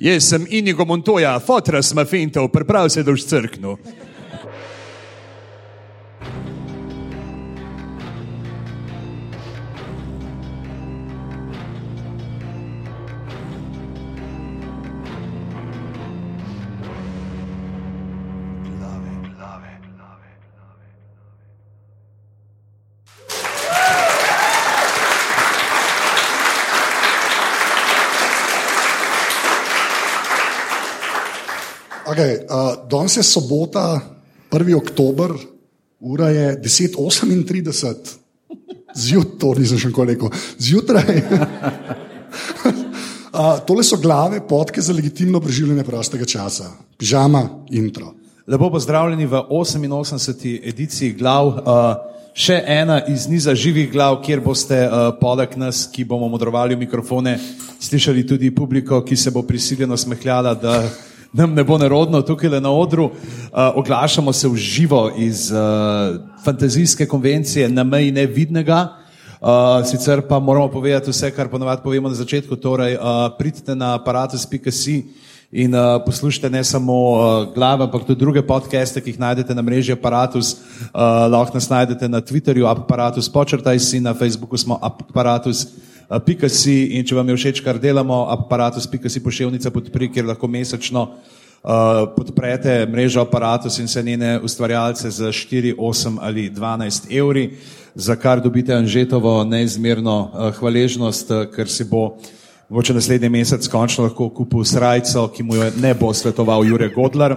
Jaz sem Inigo Montoya, fotra smo fintov, priprav se do crknu. Danes je sobota, 1. oktober, ura je 10:38, zjutraj, nisem še nikoli rekel, zjutraj. uh, tole so glave, podke za legitimno preživljanje prostega časa, pižama, intro. Lepo pozdravljeni v 88. ediciji glav. Uh, še ena iz niza živih glav, kjer boste uh, poleg nas, ki bomo modrovali v mikrofone, slišali tudi publiko, ki se bo prisiljeno smehljala, da nam ne bo nerodno tukaj na odru. Uh, oglašamo se v živo iz uh, fantazijske konvencije na meji nevidnega. Uh, sicer pa moramo povedati vse, kar ponovadi povemo na začetku. Torej, uh, pridite na aparatus.si in uh, poslušajte ne samo uh, glave, ampak tudi druge podcaste, ki jih najdete na mreži Apparatus. Uh, lahko nas najdete na Twitterju, Apparatus, počrtaj si, na Facebooku smo Apparatus. Pika si in če vam je všeč, kar delamo, aparatus.pika si pošiljnica podpri, kjer lahko mesečno podprete mrežo aparatus in vse njene ustvarjalce za 4, 8 ali 12 evri, za kar dobite Anžetovo neizmerno hvaležnost, ker si bo uh, Mogoče naslednji mesec končno lahko kupil srajco, ki mu jo ne bo svetoval Jure Godler.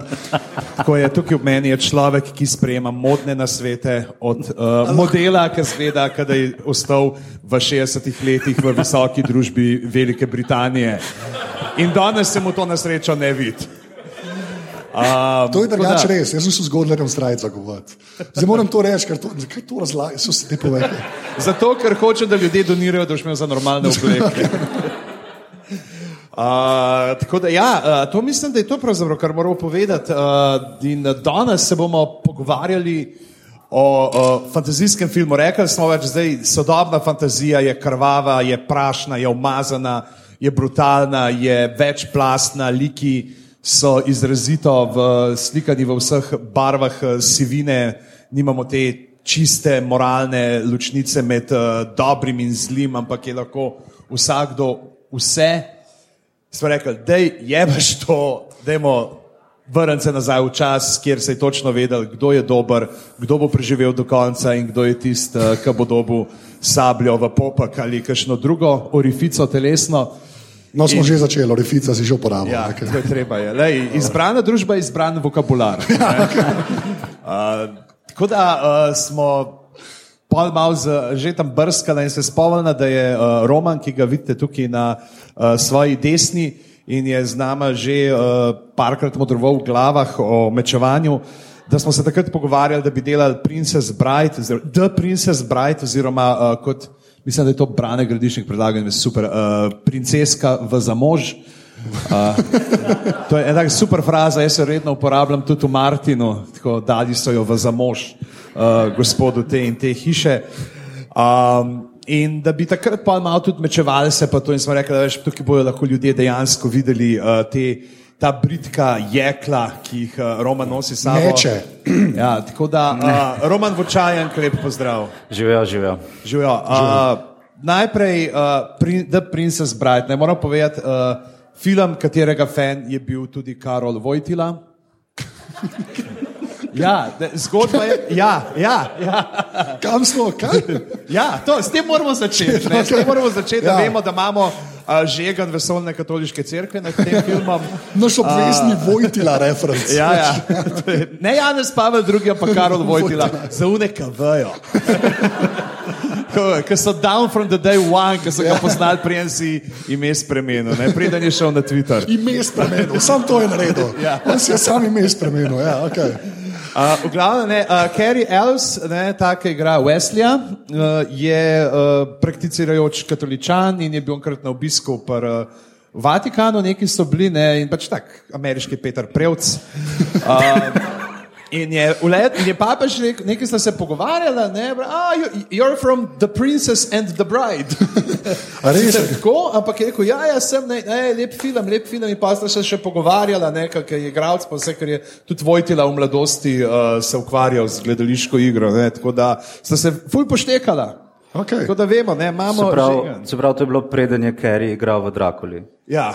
Tako je tukaj v meni je človek, ki sprejema modne nasvete od uh, modela, ki zveda, kada je ostal v 60-ih letih v visoki družbi Velike Britanije. In danes se mu to na srečo ne vidi. Um, to je drugače res, jaz sem se zgodil v strajcu govoriti. Zdaj moram to reči, ker to, to razlagam, so se te povedali. Zato, ker hoče, da ljudje donirajo, da boš imel za normalne obleke. Uh, tako da, ja, uh, to mislim, da je to pravzaprav, kar moramo povedati. Uh, in danes se bomo pogovarjali o uh, fantazijskem filmu. Rekli smo več, da je sodobna fantazija je krvava, je prašna, je umazana, je brutalna, je večplastna, liki so izrazito v, slikani v vseh barvah sivine, nimamo te čiste moralne ločnice med uh, dobrim in zlim, ampak je lahko vsakdo vse smo rekli, da je pač to, da je vrniti se nazaj v čas, kjer se je točno vedel, kdo je dober, kdo bo preživel do konca in kdo je tisti, eh, ki bo dobil sabljo v popak ali kakšno drugo orifico telesno. No, smo in, že začeli, orifica si že uporabljal. Ja, to je treba. Je. Lej, izbrana družba je izbran vokabular. Ja, okay. uh, tako da uh, smo pol malo že tam brskali in se spomnili, da je uh, Roman, ki ga vidite tukaj na uh, svoji desni in je z nama že uh, parkrat modroval v glavah o mečevanju, da smo se takrat pogovarjali, da bi delali Princess Bride, The Princess Bride, oziroma uh, kot mislim, da je to Brane Gradišnik predlagal, super, uh, princeska v zamož. Uh, to je ena super fraza, jaz jo redno uporabljam tudi v Martinu, tako dali so jo v zamož uh, gospodu te in te hiše. Um, in da bi takrat pa malo tudi mečevali se, pa to in smo rekli, da veš, tukaj bojo lahko ljudje dejansko videli uh, te, ta britka jekla, ki jih uh, Roman nosi sabo. Meče. Ja, tako da, uh, Roman Vočajan, lep pozdrav. Živijo, živijo. Živijo. Uh, najprej uh, prin, The Princess Bride, ne moram povedati, uh, film, katerega fan je bil tudi Karol Vojtila. Ja, zgodba je. Ja, ja, ja. Kam smo? Kaj? Ja, to, s tem moramo začeti. Ne, s tem moramo začeti, ja. da vemo, da imamo uh, žegan vesolne katoliške cerkve nad tem filmom. Naš obvezni uh, Vojtila referenc. Ja, ja. Ne Janez Pavel, drugi pa Karol Vojtila. Za uneka vejo. Ki so down from the day one, ki so ga poznali, prijem si ime spremenil, ne preden je šel na Twitter. Ime spremenil, sam to je naredil. Ja. On si je sam ime spremenil. Ja, okay. Uh, v glavnem, uh, Kerry Ellis, ta, ki igra Wesleya, uh, je uh, prakticirajoč katoličan in je bil enkrat na obisku v uh, Vatikanu, neki so bili ne, in pač tak, ameriški Peter Prevc. Uh, In je, ulet, in je papež rekel, nekaj sta se pogovarjala, ne, bra, ah, you, you're from the princess and the bride. Res? Sicer Tako, ampak je rekel, ja, jaz sem, ne, ne, lep film, lep film. In pa sta se še pogovarjala, ne, ker je igralec, pa vse, ker je tudi Vojtila v mladosti uh, se ukvarjal z gledališko igro. Ne, tako da sta se fuj poštekala. Okay. Tako da vemo, ne, imamo Se pravi, se pravi, to je bilo preden je Kerry igral v Drakuli. Ja,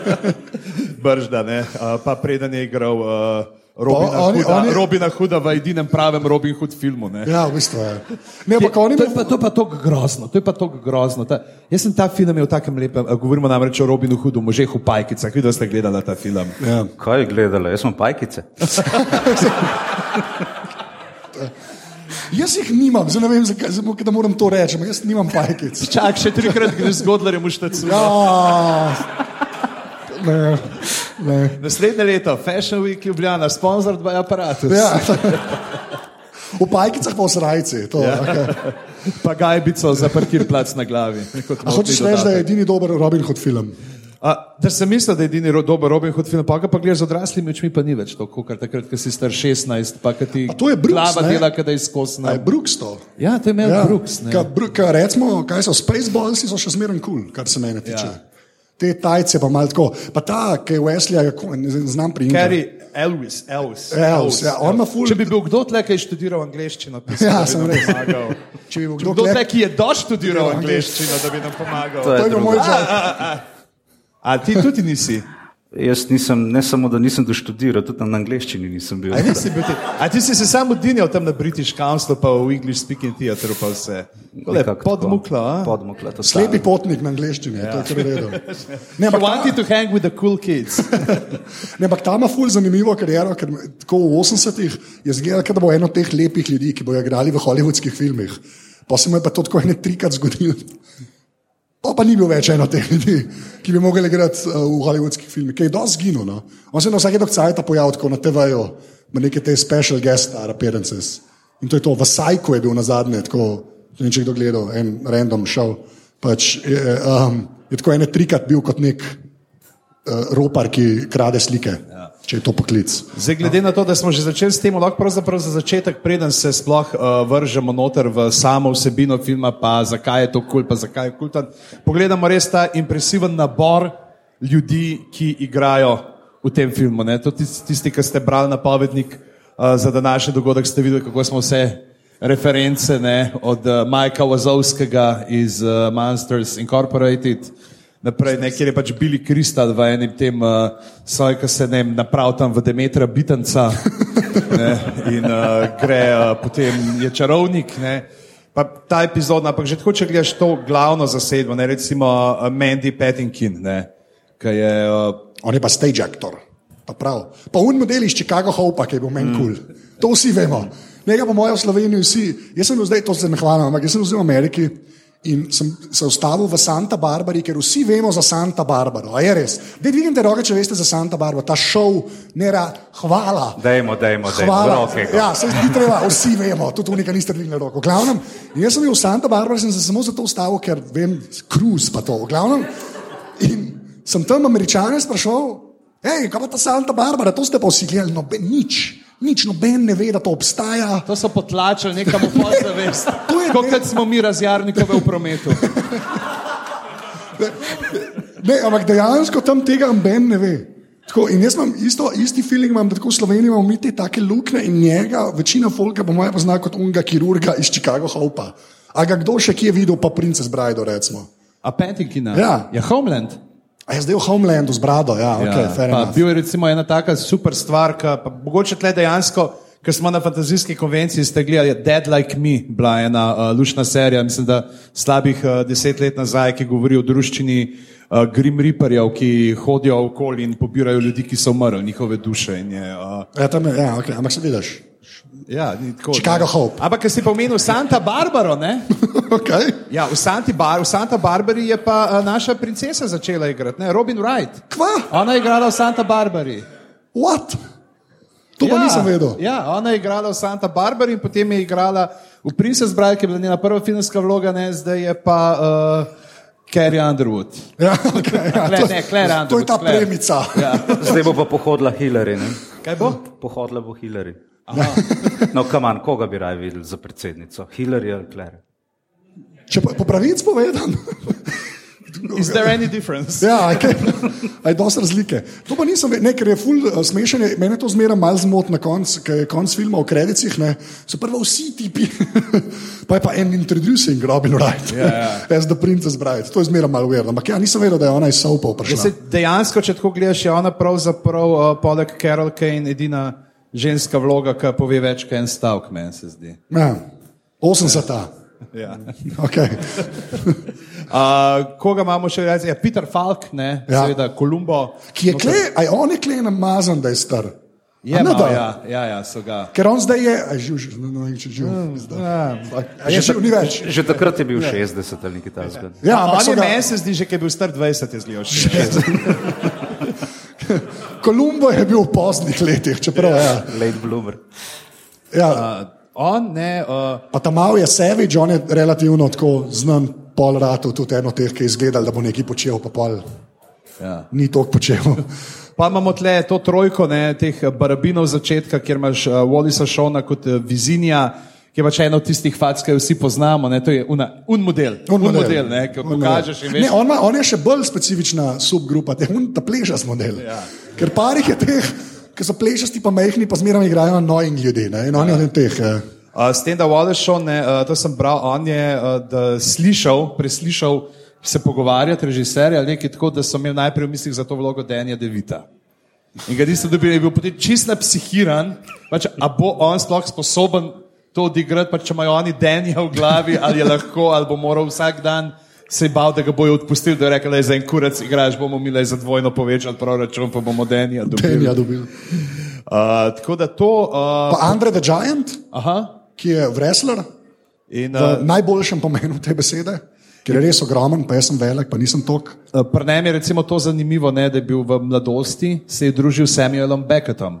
bržda, ne, uh, pa preden je igral uh, Robina, Pa oni- Huda, oni- Robina Huda v edinem pravem Robin Hood filmu. Ne. Ja, v bistvu je. Ne, ampak oni To je pa, to je pa tako grozno, to je pa tako grozno. Ta, jaz sem ta film imel v takem lepem, eh, govorimo namreč o Robinu Hudu, možeh v pajkicah, videl ste gledala ta film. Ja. Kaj je gledala? Jaz sem pajkice. Jaz jih nimam, zdaj ne vem, zakaj, zdaj, da moram to reči, ampak jaz nimam pajkic. Čak, še trikrat greš z Godlerjem v štacu. Ja, ne, ne. Naslednje leto, Fashion Week Ljubljana, sponsored by aparatus. Ja. V pajkicah pa v srajci. To, ja. okay. Pa gajbico za parkirplac na glavi. hočeš reči, da je edini dober Robin Hood film? A, da sem mislil, da je edini ro- dober Robin Hood film, pa ga pa gledaš z odraslimi očmi, pa ni več to, kot takrat, ko si star 16, pa ti A to je Brooks, glava ne? dela, kada je A izkosna. je Brooks to? Ja, to je imel ja. Brooks. ne. Ka, br, ka, recimo, kaj so Spaceballsi, so še zmeraj kul, cool, kar se mene tiče. Ja. Ja. Te tajce pa malo tako. Pa ta, ki je Wesley, ne znam pri Kerry Elvis, Elvis. Elvis, ja, on ima ful- Če bi bil kdo tle, ki je študiral angliščino, bi Ja, bi sem nam res. pomagal. Če bi bil kdo Kdo tle, ki je doštudiral Študiral angliščino, da bi nam pomagal. To je to je bil drugo. moj job. A ti tudi nisi? Jaz nisem, ne samo da nisem doštudiral, tudi na angleščini nisem bil. A, nisi bil ti? A ti si se samo dinjal tam na British Council, pa v English Speaking Theatre, pa vse. Tole, Nekako Podmuklo, a? tako. Podmuklo, to Slepi potnik na angliščini, ja. to je kar redo. Ne, ampak wanted ta, to hang with the cool kids. ne, ampak ta ima ful zanimivo kariero, ker tako v 80-ih je zgledal, da bo eno teh lepih ljudi, ki bojo igrali v hollywoodskih filmih. Pa se mu je pa to tako ene trikrat zgodilo. Pa, pa ni bil več eno od teh ljudi, ki bi mogli igrati uh, v hollywoodskih filmih, ki je dosti zginil. No? On se je na vsake dok cajt pojavil tako na TV-ju, ima neke te special guest appearances. In to je to, v Sajku je bil na zadnje, tako, ne vem, če kdo gledal, en random show. Pač, je, um, je tako ene trikrat bil kot nek uh, ropar, ki krade slike, ja. Če je to poklic. Zdaj, glede na to, da smo že začeli s tem, lahko pravzaprav za začetek, preden se sploh uh, vržemo noter v samo vsebino filma, pa zakaj je to kul, pa zakaj je kultan, pogledamo res ta impresiven nabor ljudi, ki igrajo v tem filmu. Ne? To tisti, tisti, ki ste brali napovednik uh, za današnji dogodek, ste videli, kako smo vse reference ne? od uh, Majka Wazowskega iz uh, Monsters Incorporated naprej, ne, kjer je pač Billy Kristal v enem tem uh, svoj, ki se ne vem, naprav tam v Demetra Bitanca ne, in uh, gre, uh, potem je čarovnik. Ne, pa ta epizoda, ampak že tako, če gledaš to glavno zasedbo, ne, recimo uh, Mandy Patinkin, ne, ki je. Uh, On je pa stage actor. Pa prav. Pa un model iz Chicago Hopa, ki je bil meni kul. Cool. To vsi vemo. Njega pa moja v Sloveniji vsi. Jaz sem zdaj, to se ne hvalim, ampak jaz sem zdaj v Ameriki in sem se ustavil v Santa Barbari, ker vsi vemo za Santa Barbaro. A je res? Dej dvignite roke, če veste za Santa Barbaro. Ta šov, ne ra, hvala. Dajmo, dajmo. Hvala. Roke, Ja, se ni treba, vsi vemo, tudi unika niste dvignili roko. Glavnem, in jaz sem bil v Santa Barbara, sem se samo zato ustavil, ker vem, kruz pa to. Glavnem, in sem tam američane sprašal, hej, kaj pa ta Santa Barbara, to ste pa vsi gledali, noben, nič, nič, noben ne ve, da to obstaja. to so potlačili nekam v podzavest. Je Kot smo mi razjarnikove v prometu. Ne, ampak dejansko tam tega noben ne ve. Tako, in jaz imam isto, isti feeling, imam, da tako v Sloveniji imamo mi te take luknje in njega, večina folka po mojem pozna kot unga kirurga iz Chicago Hopa. A ga kdo še kje videl, pa Princess Bride, recimo. A Patinkin? Ja. Je Homeland. A je zdaj v Homelandu z brado, ja, ok, Ja, pa enough. bil je recimo ena taka super stvar, ki pa mogoče tle dejansko, ker smo na fantazijski konvenciji, ste gledali Dead Like Me, bila ena uh, lušna serija, mislim, da slabih uh, deset let nazaj, ki govori o druščini uh, Grim Reaperjev, ki hodijo okoli in pobirajo ljudi, ki so umrli, njihove duše. Je, uh, Ja, tam je, ja, okay, ampak se vidiš. ja, tako, Chicago ne. Hope. Ampak, ker si pa omenil Santa Barbaro, ne? okay. Ja, v, Santi Bar, v Santa Barbari je pa uh, naša princesa začela igrati, ne? Robin Wright. Kva? Ona je igrala v Santa Barbari. What? To pa nisem vedel. Ja, ona je igrala v Santa Barbari in potem je igrala v Princess Bride, ki je bila njena prva filmska vloga, ne, zdaj je pa. Uh, Carrie Underwood. Ja, okay, ja, Claire- to, ne, Claire to je ta Underwood, Claire. premica. Ja. Zdaj bo pa pohodila Hillary. Ne? Kaj bo? Pohodila bo Hillary. No, kaman, koga bi raje videli za predsednico? Hillary ali Claire? Če pa po pravici povedam. Is there any difference? Ja, okay. je dosti razlike. To pa nisem, ne, ker je ful uh, smešen. je- Mene to zmeraj malo zmot na koncu, ker je konc filma o kredicih. Ne, so prvo vsi tipi, pa je pa en introducing Robin Wright, Ja, ja. as the princess bride. To je zmeraj malo uverno. Ampak ja, nisem vedel, da je ona iz Sopa Ja, prišla. se, dejansko, če tako gledaš, je ona pravzaprav uh, poleg Carol Kane edina ženska vloga, ki pove več kot en stavek, meni se zdi. Ja, 80. Ja. Okay. Uh, koga imamo še reči? Ja, Peter Falk, ne, Ja. ja. seveda Kolumbo. Ki je kle, a je on je kle namazan, da je star. Je ne, malo, da? ja, ja, ja, so ga. Ker on zdaj je, a je živ, živ, ne vem, če je živ. zdaj. Ja. A je živ, ni več. Že takrat je bil 60 ali nekaj takega. Ja, On ampak je ga, meni se zdi, že ki je bil star 20, je zgledal še. Kolumbo je bil v poznih letih, čeprav ja. Late bloomer. ja. Uh, on, ne, uh, Pa ta mal je Savage, on je relativno tako znan, pol ratov, tudi eno teh, ki je izgledal, da bo nekaj počel, pa pol ja. ni toliko počel. Pa imamo tle to trojko ne, teh eh, barabinov začetka, kjer imaš uh, Wallisa Šona kot uh, Vizinja, ki je pač eno od tistih fac, ki jo vsi poznamo. Ne, to je una, un model, un model, model ne, ki Un pokažeš veš. Ne, on, ima, on je še bolj specifična subgrupa, te un ta plešast model. Ja. Ker parih je teh, ki so plešasti, pa mehni, pa zmeraj igrajo nojing ljudi. Ne, in on je od teh. eh, Uh, s tem, da ne, uh, to sem bral, on je uh, slišal, preslišal se pogovarjati režiserja ali nekaj tako, da so imeli najprej v mislih za to vlogo Danja Devita. In ga niso dobili, je bil potem čist napsihiran, pač, a bo on sploh sposoben to odigrati, pač, če imajo oni Danja v glavi, ali je lahko, ali bo moral vsak dan se je bal, da ga bojo odpustili, da je rekel, da je za en kurac igraš, bomo mi le za dvojno povečali proračun, pa bomo Danja dobili. Danja dobil. Uh, tako da to, uh, Pa Andre the Giant, aha, ki je wrestler, in v uh, najboljšem pomenu te besede, ker je res ogromen, pa jaz sem velik, pa nisem tok. Uh, Pri njem je recimo to zanimivo, ne, da je bil v mladosti, se je družil s Samuelom Beckettom.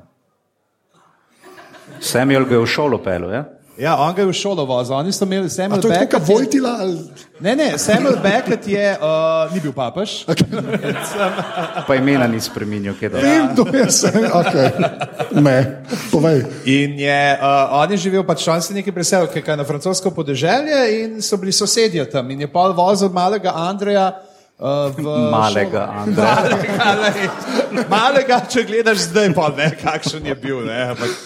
Samuel ga je v šolo pel, ja? Ja, on ga je v šolo vozil, oni so imeli A Samuel to je Beckett. Vojtila? Ali... Ne, ne, Samuel Beckett je, uh, ni bil papež. Pa imena ni spremenil, kaj da. Vem, kdo je vse. Okay. Ne, povej. In je, uh, on je živel, pač on se nekaj preselil, kaj je na francosko podeželje in so bili sosedje tam. In je pol vozil malega Andreja. Uh, v Malega. Andreja. Malega, malega, če gledaš zdaj, pa ne, kakšen je bil. Ne, ampak,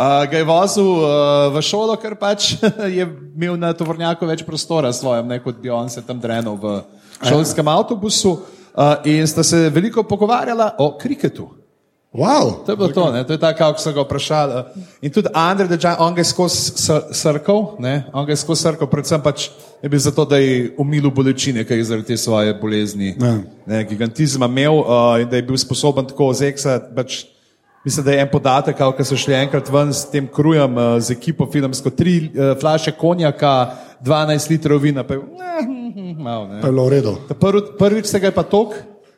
uh, ga je vozil uh, v šolo, ker pač je imel na tovornjaku več prostora svojem, ne kot bi on se tam drenil v šolskem avtobusu. Uh, in sta se veliko pogovarjala o kriketu. Wow. To je bilo to, ne? to je tako, kako so ga vprašali. In tudi Andrej, je on ga je skozi sr- srkal, ne? on ga je skozi srkal, predvsem pač je bil zato, da je umilil bolečine, ki je zaradi te svoje bolezni, Ja. ne, gigantizma imel uh, in da je bil sposoben tako zeksati. Pač, Mislim, da je en podatek, ki so šli enkrat ven s tem krujem, uh, z ekipo filmsko, tri uh, flaše konjaka, 12 litrov vina, pa je eh, malo. Pa je bilo v redu. Prv, prvič se ga je pa tok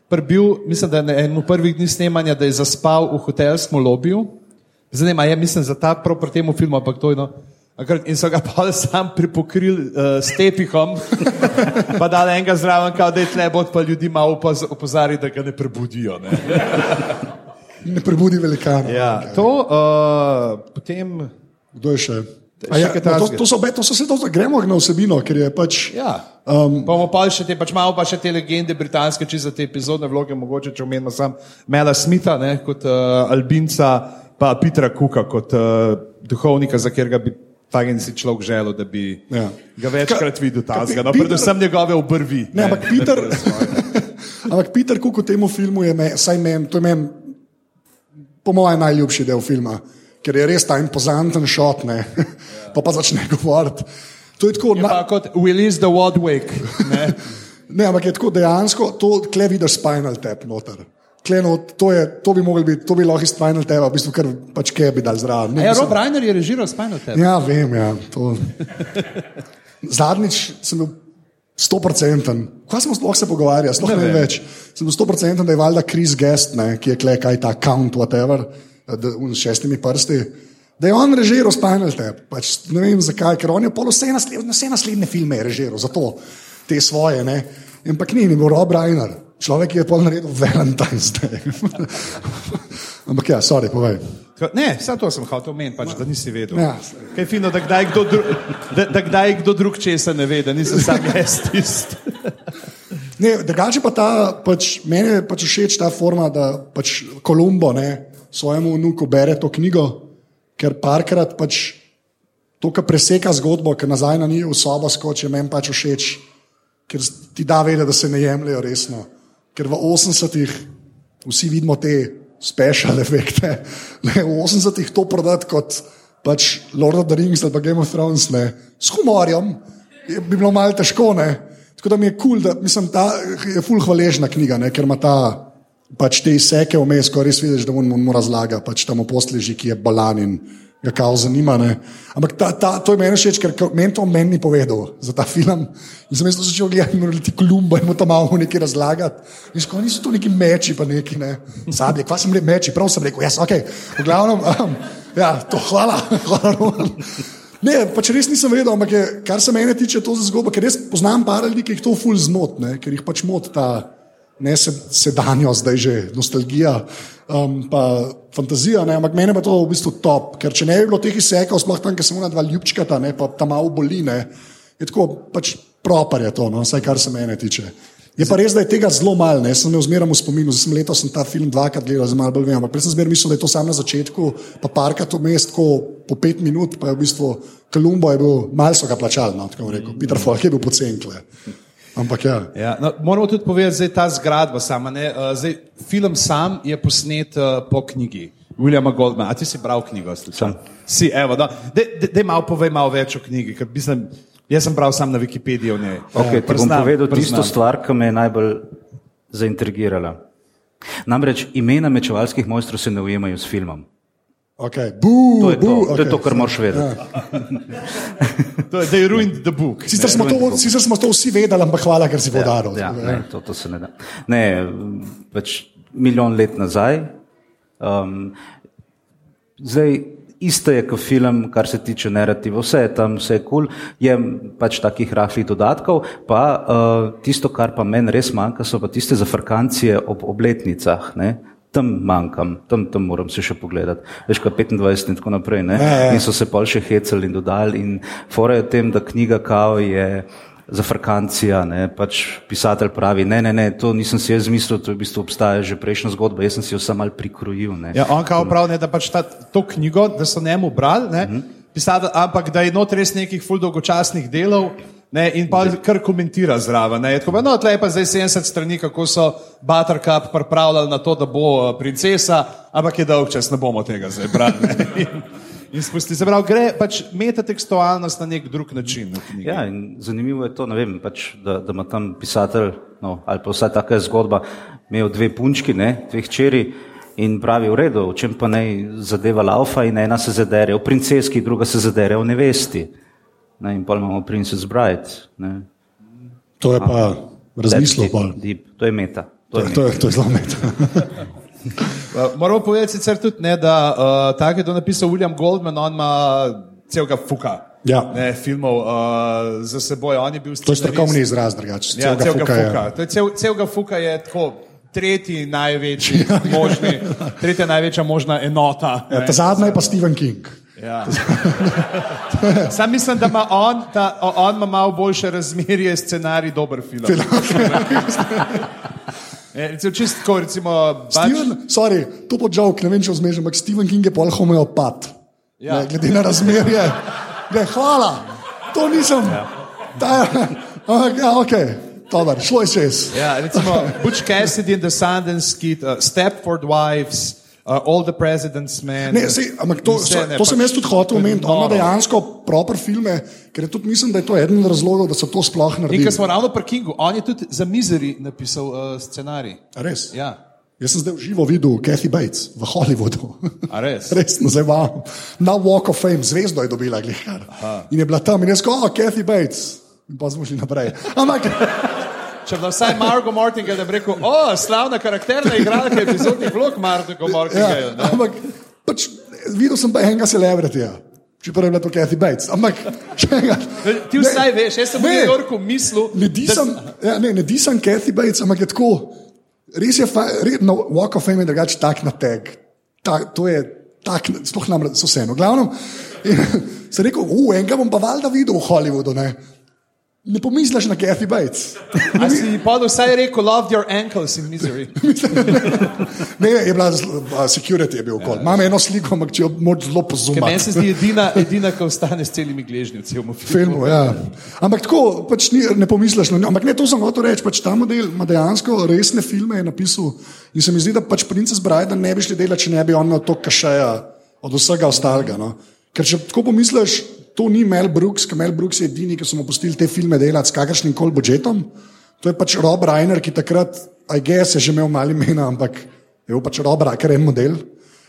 prebil, mislim, da je na enem prvih dni snemanja, da je zaspal v hotelskem lobiju. Zanima me, mislim, za ta prav pri tem filmu, ampak to je no. In so ga pa sam pripokrili uh, s tepihom, pa dali enega zraven, kao, da je tle bod, pa ljudi malo opoz- opozari, da ga ne prebudijo. Ne? Ne prebudi velikana. Ja, to uh, potem. Kdo je še? Ja, no, to, to so, to so se to, gremo na vsebino, ker je pač. Ja. Um, pa bomo pa še te, pač malo pa še te legende britanske, če za te epizodne vloge, mogoče če omenimo sam Mela Smitha ne, kot uh, Albinca, pa Petra Kuka kot uh, duhovnika, za katerega bi Fagen si človek želel, da bi Ja. ga večkrat Ka- videl tazga. No, Peter- predvsem njegove obrvi. Ne, ampak Peter, ampak Peter Cook v tem filmu je, me, saj meni, to je meni, po mojem, najljubši del filma, ker je res ta impozanten šot, ne, pa pa začne govoriti. To je tako, Je na, kot Willis the Wadwick. Ne? ne, ampak je tako dejansko, to kle vidiš spinal tap noter. Kleno, to, je, to bi biti, to bi lahko iz spinal tapa, v bistvu kar pač kje bi dal zraven. Ja, Rob Reiner je režiral Spinal Tap. Ja, vem, ja. To... Zadnjič sem bil stoprocenten. Kaj smo sploh se pogovarjali, sploh Ne ne vem več. Sem bil stoprocenten, da je valjda Chris Guest, ne, ki je kle kaj ta count, whatever, da, un, s šestimi prsti. Da je on režiral Spinal Tap. Pač, ne vem zakaj, ker on je pol vse naslednje, vse naslednje filme je režiral, zato te svoje. Ne. Ampak ni, ni bil Rob Reiner, človek, ki je pol naredil Valentine's Day. Ampak ja, sorry, povej. Ne, samo to sem hotel omeniti, pač, da nisi vedel. Ja. Kaj je fino, da kdaj kdo, dru, da, da kdaj kdo drug česa ne ve, da nisem sam jaz tisti. Drugače pa ta, pač, meni je pač všeč ta forma, da pač Kolumbo ne, svojemu vnuku bere to knjigo, ker parkrat pač to, kar preseka zgodbo, ker nazaj na njih v sobo skoči, meni pač všeč, ker ti da vedeti, da se ne jemljajo resno. Ker v 80-ih vsi vidimo te special efekte, ne, v 80-ih to prodati kot pač Lord of the Rings ali pa Game of Thrones, ne, s humorjem, je, bi bilo malo težko. Ne. Tako da mi je kul, cool, da mislim, ta je full hvaležna knjiga, ne, ker ima ta pač te izseke vmes, ko res vidiš, da on mu razlaga, pač tam postleži, ki je balan in ga kao zanima. Ne. Ampak ta, ta, to je meni všeč, ker meni to meni ni povedal za ta film. In sem jaz začel gledati, in ti klumba in mu tam malo nekaj razlagati. In skoro niso to neki meči, pa neki ne. Sablje, kva sem rekel, meči, prav sem rekel, jaz, ok, v glavnem, um, ja, to hvala, hvala. Roman. Ne, pač res nisem vedel, ampak je, kar se mene tiče, to za zgodbo, ker res poznam par ljudi, ki jih to ful zmot, ne, ker jih pač mot ta ne se, sedanjo, zdaj že nostalgija, um, pa fantazija, ne, ampak meni pa to v bistvu top, ker če ne bi bilo teh izsekov, sploh tam, ker sem ona dva ljubčkata, ne, pa tam malo boli, ne, je tako pač propar je to, no, vsaj kar se mene tiče. Je pa res, da je tega zelo malo, ne sem imel zmeraj v spominu, zdaj sem letos sem ta film dvakrat gledal, zdaj malo bolj vem, ampak prej sem zmeraj mislil, da je to samo na začetku, pa parkrat vmes tako po pet minut, pa je v bistvu Kolumbo je bil, malo so ga plačali, no, tako rekel, Peter Falk je bil pocenkle. Ampak ja. Ja, no, moramo tudi povedati, da je ta zgradba sama. Ne, uh, zdaj, film sam je posnet uh, po knjigi Williama Goldmana. A ti si bral knjigo? Sam. Si, evo, da no. malo povej malo več o knjigi. ker Mislim, jaz sem bral sam na Wikipediji o njej. Okay, bom Priznam, povedal priznam. tisto stvar, ki me je najbolj zaintrigirala. Namreč imena mečevalskih mojstrov se ne ujemajo s filmom. Okay. Bu, To je to, bu, to, je to kar moraš vedeti. To je, they ruined the book. Sicer smo, to, sicer smo to vsi vedeli, ampak hvala, ker si podaril. Ja, ne, to, to se ne da. Ne, pač milijon let nazaj. Um, zdaj, isto je kot film, kar se tiče narativa. Vse je tam, vse je kul, cool, je pač takih rahlih dodatkov. Pa uh, tisto, kar pa meni res manjka, so pa tiste zafrkancije ob obletnicah. Ne? Tam manjkam, tam, tam moram se še pogledati. Veš, kaj 25 in tako naprej. Ne? Ja, ja. In so se pol še hecali in dodali. In fora je v tem, da knjiga kao je zafrkancija, ne, pač pisatelj pravi, ne, ne, ne, to nisem si jaz zmislil, to je v bistvu obstaja že prejšnja zgodba, jaz sem si jo samo malo prikrojil. Ne. Ja, on kao pravi, ne, da pač ta, to knjigo, da so njemu brali, ne, Mhm. pisatelj, ampak da je not res nekih ful dolgočasnih delov. Ne, in pa kar komentira zraven. ne. Tako, no, tle je pa zdaj 70 strani, kako so Buttercup pripravljali na to, da bo eh, princesa, ampak je dolg čas, ne bomo tega zdaj brali. In, in spusti se pravi, gre pač metatekstualnost na nek drug način. Ja, zanimivo je to, vem, pač, da, da ima tam pisatelj, no, ali pa vsaj taka zgodba, imel dve punčki, ne, dve hčeri. In pravi, v redu, v čem pa naj zadeva laufa, in ena se zadere v princeski, druga se zadere v nevesti. Ne, in pa imamo Princess Bride. Ne. To je pa razmislil. To je meta. To, To je je- to, je- to je zelo met. Uh, moramo povedati sicer tudi, ne, da uh, tako je to napisal William Goldman, on ima celega fuka. Ja. Ne, filmov uh, za seboj, on je bil To je strokovni izraz, drugače. Ja, Celega celega fuka je- fuka. To je cel, celega fuka je tako tretji največji možni, tretja največja možna enota. Ja, ta zadnja je pa Stephen King. Ja. Sam mislim, da ima on, ta, on ima malo boljše razmerje, scenarij, dober film. E, recimo, čist tako, recimo, bač, Steven, sorry, to bo joke, ne vem, če vzmeš, ampak Stephen King je pol homeopat. Ja. Ne, glede na razmerje. Ne, hvala, to nisem. Ja. Ta, ampak, ja, ok, dober, šlo je čez. Ja, recimo Butch Cassidy and the Sundance Kid, uh, Stepford Wives, uh, All the President's Men. Ne, sej, ampak to, Vse, ne, to sem jaz tudi hotel omeniti. On ima noro. dejansko proper filme, ker tudi mislim, da je to eden od razlogov, da so to sploh In naredili. ker smo ravno pri Kingu, on je tudi za Misery napisal uh, scenarij. A Res? Ja, Jaz sem zdaj živo videl Kathy Bates v Hollywoodu. a res. Resno, zdaj vam. Na Walk of Fame zvezdo je dobila, glihar. In je bila tam in jaz, oh, Kathy Bates. In pa smo šli naprej. Ampak, Če bi vsaj Margo Mortingale da bi rekel, o, slavna karakterna igralka epizodnih vlog Margo ja, Mortingale. ne." ampak pač, videl sem pa enega celebrityja. Čeprav je bila to Kathy Bates. Ampak, če ga. Ti vsaj veš, jaz sem v Ne. New Yorku mislil, Ne disam, ja, ne, ne disam Kathy Bates, ampak je tako. Res je, fa- re, no, Walk of Fame je drugače tak na tag. Ta, to je tak, sploh nam so vseeno. Glavno, in sem rekel, uh, enega bom pa valjda videl v Hollywoodu. Ne, ne pomisliš na Kathy Bates. A si pa vsaj rekel, loved your ankles in misery. Ne, je bila zelo- a, security je bil okol. Imam eno sliko, ampak če jo moč zelo Ker meni se zdi edina, edina ki ostane s celimi gležnji v celem filmu. filmu. Ja. Ampak tako pač ni, ne pomisliš na njo. Ampak ne, to sem hotel reči. Pač ta model ima dejansko resne filme je napisal in se mi zdi, da pač Princes Bride ne bi šli delati, če ne bi on imel to kašeja od vsega ostalega. No. Ker če tako pomisliš, to ni Mel Brooks, ker Mel Brooks je edini, ki so mu pustili te filme delati s kakršnim koli budžetom. To je pač Rob Reiner, ki takrat, I guess, je že imel mali imena, ampak je pač Rob Reiner, ker je model.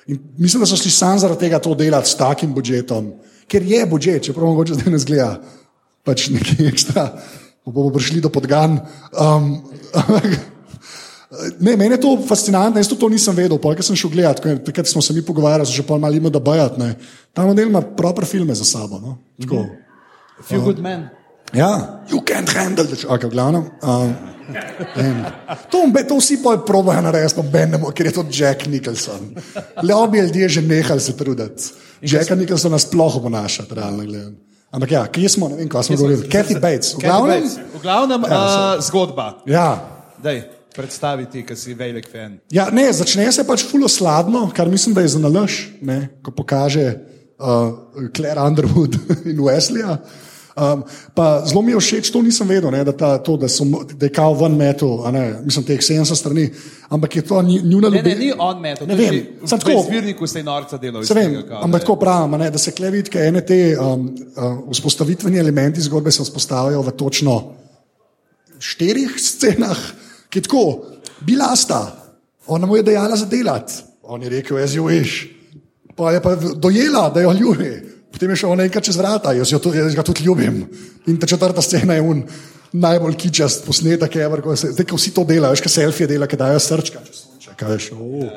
In mislim, da so šli sam zaradi tega to delati s takim budžetom, ker je budžet, čeprav mogoče zdaj ne zgleda, pač nekaj ekstra, bomo prišli do podgan. Um, ne, meni je to fascinantno, jaz to nisem vedel, pol, ker sem šel gledat, je- takrat smo se mi pogovarjali, že pol malo ima da bajati. ne. Ta model ima proper filme za sabo. No? Tako. Few good men. Ja, you can't handle the okay, glavno. Um, to, to vsi pol probajo narediti, noben ne more, ker je to Jack Nicholson. Le obi ljudje že nehali se truditi. Jacka Nicholsona sploh obnašati, realno gledano. Ampak ja, kje smo, ne vem, kaj smo govorili. Kathy Bates. V glavnem. V glavnem Ja, uh, zgodba. ja, Daj, predstavi ti, ker si velik fan. Ja, ne, začne se pač fulo sladno, kar mislim, da je za nalaž, ne, ko pokaže uh, Claire Underwood in Wesleya. Um, pa zelo mi je všeč, to nisem vedel, ne, da, ta, to, da, so, da je kao ven metal, a ne, mislim, teh 70 strani, ampak je to nju- njuna Ne, ne, ljubezen. ni on metal, Ne vem, že sem v tako- zbirniku se je norca delal. Se vem, kao, ampak tako pravim, a ne, da se kle vidi, ene te um, uh, vzpostavitveni elementi zgodbe se vzpostavljajo v točno štirih scenah, ki je tako, bila sta, ona mu je dejala za delati, on je rekel, jaz jo veš, pa je pa dojela, da jo ljubi. Potem je šel on enkrat čez vrata, jaz, jo, tudi- jaz ga tudi ljubim. In ta četrta scena je un najbolj kičast posnetek, ever, ko se, zdaj, ko vsi to delajo, kaj selfije dela, ki dajo srčka. sonček, a veš, oh,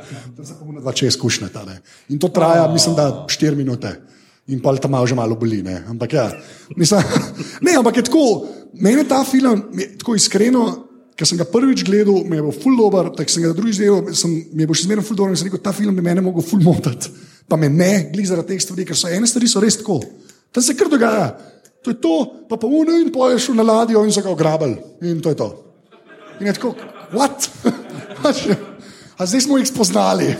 se mu na dva če izkušnja. ta, ne. In to traja, mislim, da 4 minute. In pa tam malo že malo boli. Ne. Ampak, ja, mislim, ne, ampak je tako, meni ta film je tako iskreno. Ker sem ga prvič gledal, mi je bil ful dober, tako sem ga drugič gledal, sem, mi je bil še zmeraj ful dober in sem rekel, ta film bi mene mogel ful motiti. Pa me ne, glih zaradi teh stvari, ker so ene stvari so res tako. Tam se kar dogaja. To je to, pa pa uno in pa je šel na ladjo in so ga ograbili. In to je to. In je tako, what? A zdaj smo jih spoznali.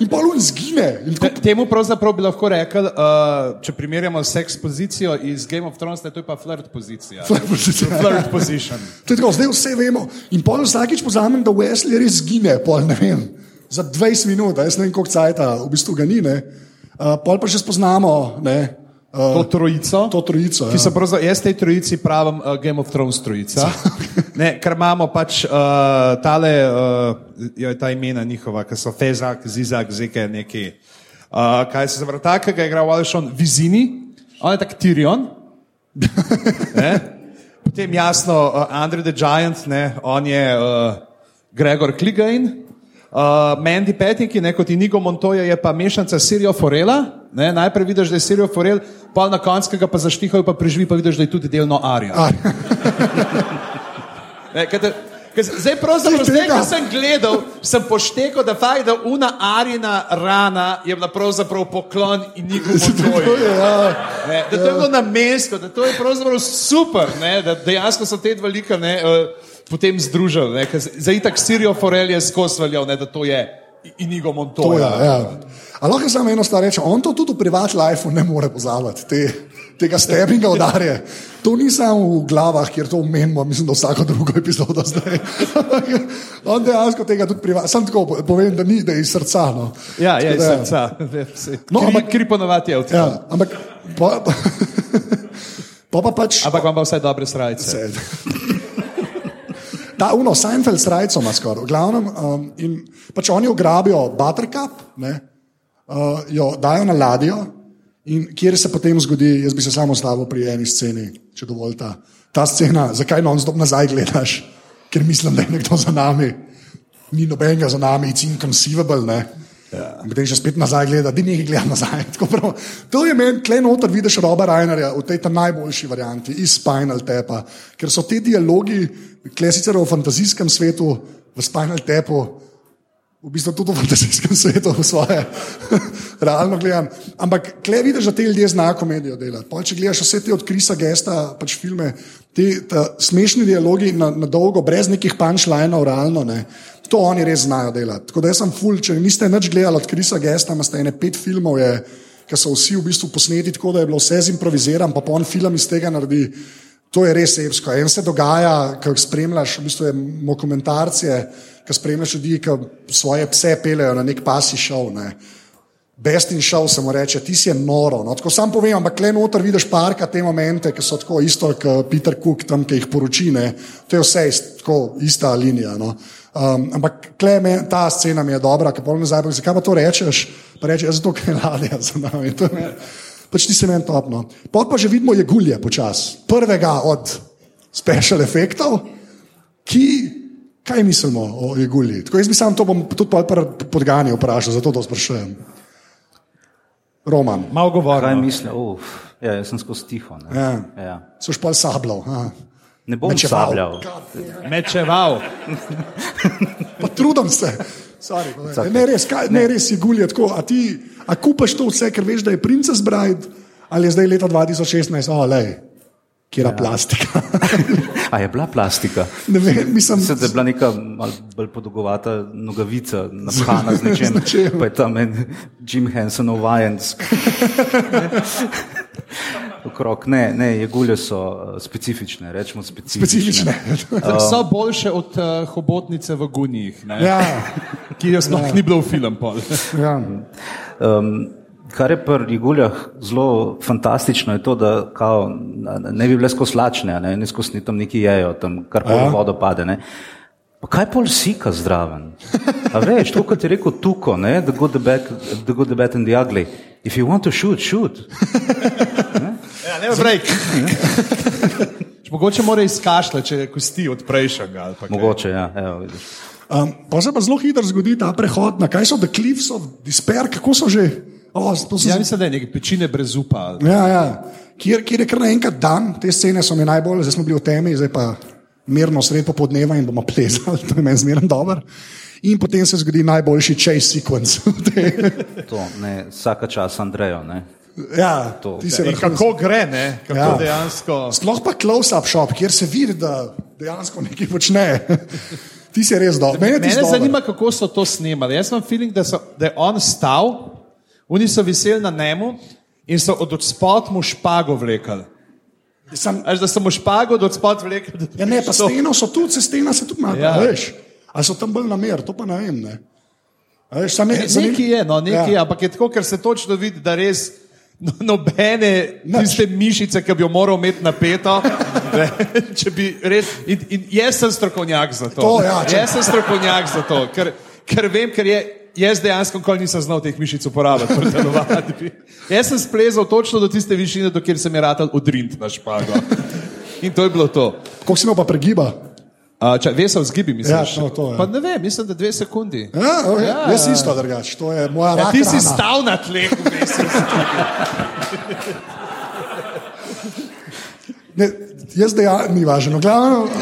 In pa on zgine. In tako, Te- Temu pravzaprav bi lahko rekel, uh, če primerjamo seks pozicijo iz Game of Thrones, je to pa flirt pozicija. Flirt position. To je tako, zdaj vse vemo. In pol vsakič pozamem, da Wesley res zgine, pol ne vem, za 20 minut, jaz ne vem, koliko cajta, v bistvu ga ni. ne. Uh, pol pa že spoznamo ne, To uh, trojico. to trojico. Ki Ja. so pravzaprav, jaz tej trojici pravim uh, Game of Thrones trojica. Ne, ker imamo pač uh, tale, uh, jo je ta imena njihova, ki so Fezak, Zizak, Zeke, neki. Uh, kaj se zavra, takega je igral Walshon Vizini, on je tak Tyrion. Potem jasno uh, Andrew the Giant, ne? on je uh, Gregor Kligajn. Uh, Mandy Petnik, ne kot Inigo Montoya, je pa mešanica Sirijo Forela. Ne? Najprej vidiš, da je Sirijo Forel, pa na koncu ga pa zaštihajo, pa preživi, pa vidiš, da je tudi delno Arja. A, Ne, kaj te- kaj se- Zdaj, pravzaprav, Zdaj ko sem gledal, sem poštekal, da, fakt, da una Arina rana je bila pravzaprav poklon in nikoli je, ja. Ne, da to je bilo namensko, da to je pravzaprav super, ne, da dejansko so te dva lika ne, uh, potem združili. ne, Za itak Sirijo Forel je ne, da to je Inigo To Montoya. je, ja. A lahko samo eno stvar rečem, on to tudi v privat lifeu ne more pozabiti, te, tega stebinga udarje. To ni samo v glavah, kjer to omenimo, mislim, da vsako drugo epizodo zdaj. on dejansko tega tudi privat, sam tako po- povem, da ni, da je iz srca. No. Ja, ja, iz Tako da, srca. No, No, ampak- kri ponovati je v tem. Ja, ampak pa, pa, pa, pa pač. Ampak vam pa vse dobre srajce. Se- Ta uno, Seinfeld s rajcom ima skoraj, glavnem. Um, in pač oni ugrabijo Buttercup, ne, uh, jo dajo na ladjo in kjer se potem zgodi, jaz bi se samo stavil pri eni sceni, če dovolite. Ta scena, zakaj non-stop nazaj gledaš, ker mislim, da je nekdo za nami. Ni nobenega za nami, it's inconceivable. Ne. Ja. Potem že spet nazaj gleda, da nekaj gleda nazaj. Prav. To je meni, tle noter vidiš Roba Reinerja v tej ta najboljši varianti, iz Spinal Tapa, ker so ti dialogi, tle sicer v fantazijskem svetu, v Spinal Tapu, v bistvu tudi v fantazijskem svetu, v svoje, realno gledam. Ampak kle vidiš, da te ljudje znajo komedijo delati. Pol, če gledaš vse te od Krisa Gesta, pač filme, ti smešni dialogi na, na dolgo, brez nekih punchlineov, realno ne. To oni res znajo delati. Tako da jaz sem full, če niste več gledali od Krisa Gesta, imate ene pet filmov, je, ki so vsi v bistvu posneti tako, da je bilo vse zimproviziran, pa pa on film iz tega naredi. To je res epsko. En se dogaja, ko spremljaš, v bistvu je dokumentarce, ki spremljaš ljudi, ki svoje pse pelejo na nek pasi šov. Ne. Best in šov se mu reče, ti si je noro. No, tako sam povem, ampak le noter vidiš parka te momente, ki so tako isto kot Peter Cook, tam, ki jih poročine. To je vse tako ista linija. No. Um, ampak kleme, ta scena mi je dobra, ki polno nazaj, zakaj pa to rečeš? Pa reče, jaz zato, ker je ladja za nami. Pač ti se meni topno. Pot pa že vidimo je gulje počas. Prvega od special efektov, ki, kaj mislimo o jegulji? Tako jaz bi sam to bom tudi podganjal vprašal, zato to sprašujem. Roman. Malo govori. Kaj misliš? Uf, ja, jaz sem skozi tiho. Ne? Ja. Ja. So špal sabljal. Ne bom Mečeval. sabljal. Mečeval. Pa trudim se. Sorry, povej. ne, res, kaj, ne, res je gulje tako. A ti, a kupaš to vse, ker veš, da je Princess Bride, ali je zdaj leta 2016, oh, lej, kjer je ja. plastika. A je bila plastika? ne vem, mislim, Mislim, da je bila neka bolj podolgovata nogavica, naphana z nečem. Z nečem. Pa je tam en Jim Hensonov vajenc. Okrog. Ne, ne, jegulje so uh, specifične, rečemo specifične. specifične. So boljše od uh, hobotnice v gunjih, ne? ja, ki je sploh ni bilo v film. ja. Um, kar je pri Jiguljah zelo fantastično, je to, da kao, ne bi bile skozi lačne, ne, ne skozi ni tam neki jejo, tam kar pol Ja. vodo pade. Ne. Pa kaj pol sika zdraven? A veš, to kot je rekel Tuko, ne, the good, the bad, the good, the bad and the ugly. If you want to shoot, shoot. Ja, ne break. Mogoče mora izkašljati, če je kosti od prejšnjega. ali pa kaj. Mogoče, ja, evo, vidiš. Um, pa se pa zelo hitro zgodi ta prehod na kaj so The Cliffs of Despair, kako so že. Oh, to so Ja, mislim, da je nekaj pečine brez upa. Ja, ja. Kjer, kjer je kar naenkrat dan, te scene so mi najbolj, zdaj smo bili v temi, zdaj pa mirno sred popoldneva in bomo plezali, to je meni zmeren dober. In potem se zgodi najboljši chase sequence. To, ne, vsaka čas Andrejo, ne. ja, To. ti se In vrhunsko. kako gre, ne? kako Ja. ja. dejansko. Sploh pa close-up shot, kjer se vidi, da dejansko nekaj počne. Ti si res dober. Mene, Mene zanima, kako so to snemali. Jaz imam feeling, da, so, da je on stal, oni so viseli na njemu in so od spod mu špago vlekali. Sem, Až da so mu špago od spod vlekali. da ja, ne, pa to- steno so tudi, se stena se tudi malo, Ja. ja. veš. Ali so tam bolj namer, to pa ne vem. Ne. A Veš, sam je, zanim- Nekaj je, no, nekaj Ja. je, ampak je tako, ker se točno vidi, da res no, nobene tiste mišice, ki bi jo moral imeti napeto. ne, bi res, in, in jaz sem strokovnjak za to. To, ja, če- Jaz sem strokovnjak za to, ker, ker vem, ker je. Jaz dejansko nikoli nisem znal teh mišic uporabljati pri telovadbi. Jaz sem splezal točno do tiste višine, do kjer sem je ratal odrint na špago. In to je bilo to. Koliko si imel pa pregiba? Uh, če, vesel zgibi, misliš? Ja, to, to je. Pa ne vem, mislim, da dve sekundi. Ja, okay. Ja, ja, jaz ja. isto drugače, to je moja Ja, rak ti si stal na tleh, zgibi. Ne, jaz dejam, ni važno. Glavno,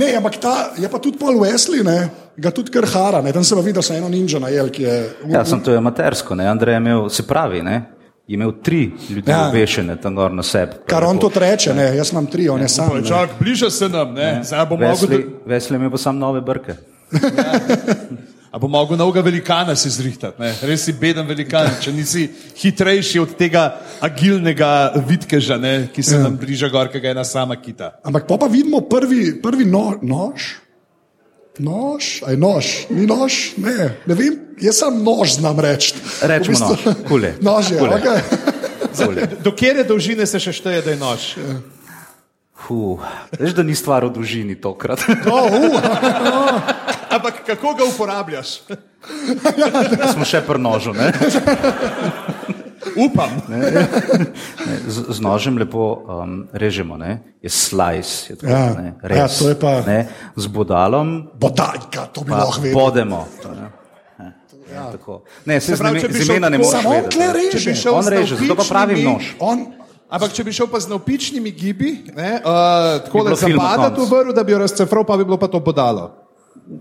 ne, ampak ta je pa tudi pol Wesley, ne, ga tudi kar hara, ne, tam se pa vidi, da so eno ninja najel, ki je. Ja, sem to je amatersko, ne. Andrej je imel, se pravi, ne, imel tri ljudi Ja. ja. obešene tam gor na sebi. Kar on tudi reče, ne, jaz imam tri, on je sam. Ne. Čak, bliže se nam, ne? Zdaj bo mogel, Vesli, da- Vesli ima pa sam nove brke. a bo mogel novega velikana si zrihtati. Ne? Res si beden velikan, če nisi hitrejši od tega agilnega vitkeža, ne? ki se nam bliža gor, ki ga je ena sama kita. Ampak pa, pa vidimo prvi, prvi no, nož. Nož, aj nož, ni nož, ne, ne vem, jaz sam nož znam reči. Rečemo nož, kul je. Nož je, Kul je. okay. Bolje. Do kere dolžine se še šteje, da je nož? Fuh, veš, da ni stvar v dolžini tokrat. oh, uh, Ampak kako ga uporabljaš? Smo še pri nožu, ne? Upam. Ne, z, z nožem lepo um, režemo, ne? je slice, je tako, Ja. ne, Ja, res. to je pa- Ne, z bodalom Bodajka, to bi lahko vedel. podemo. Ne, ne, tako. ne se z, pravi, nime, če bi z imena ne moreš vedeti. ne. reže. On z reže, zato pa pravim nož. On, Ampak če bi šel pa z navpičnimi gibi, ne, uh, tako Bi da zapada to vrv, da bi jo razcefral, pa bi bilo pa to bodalo.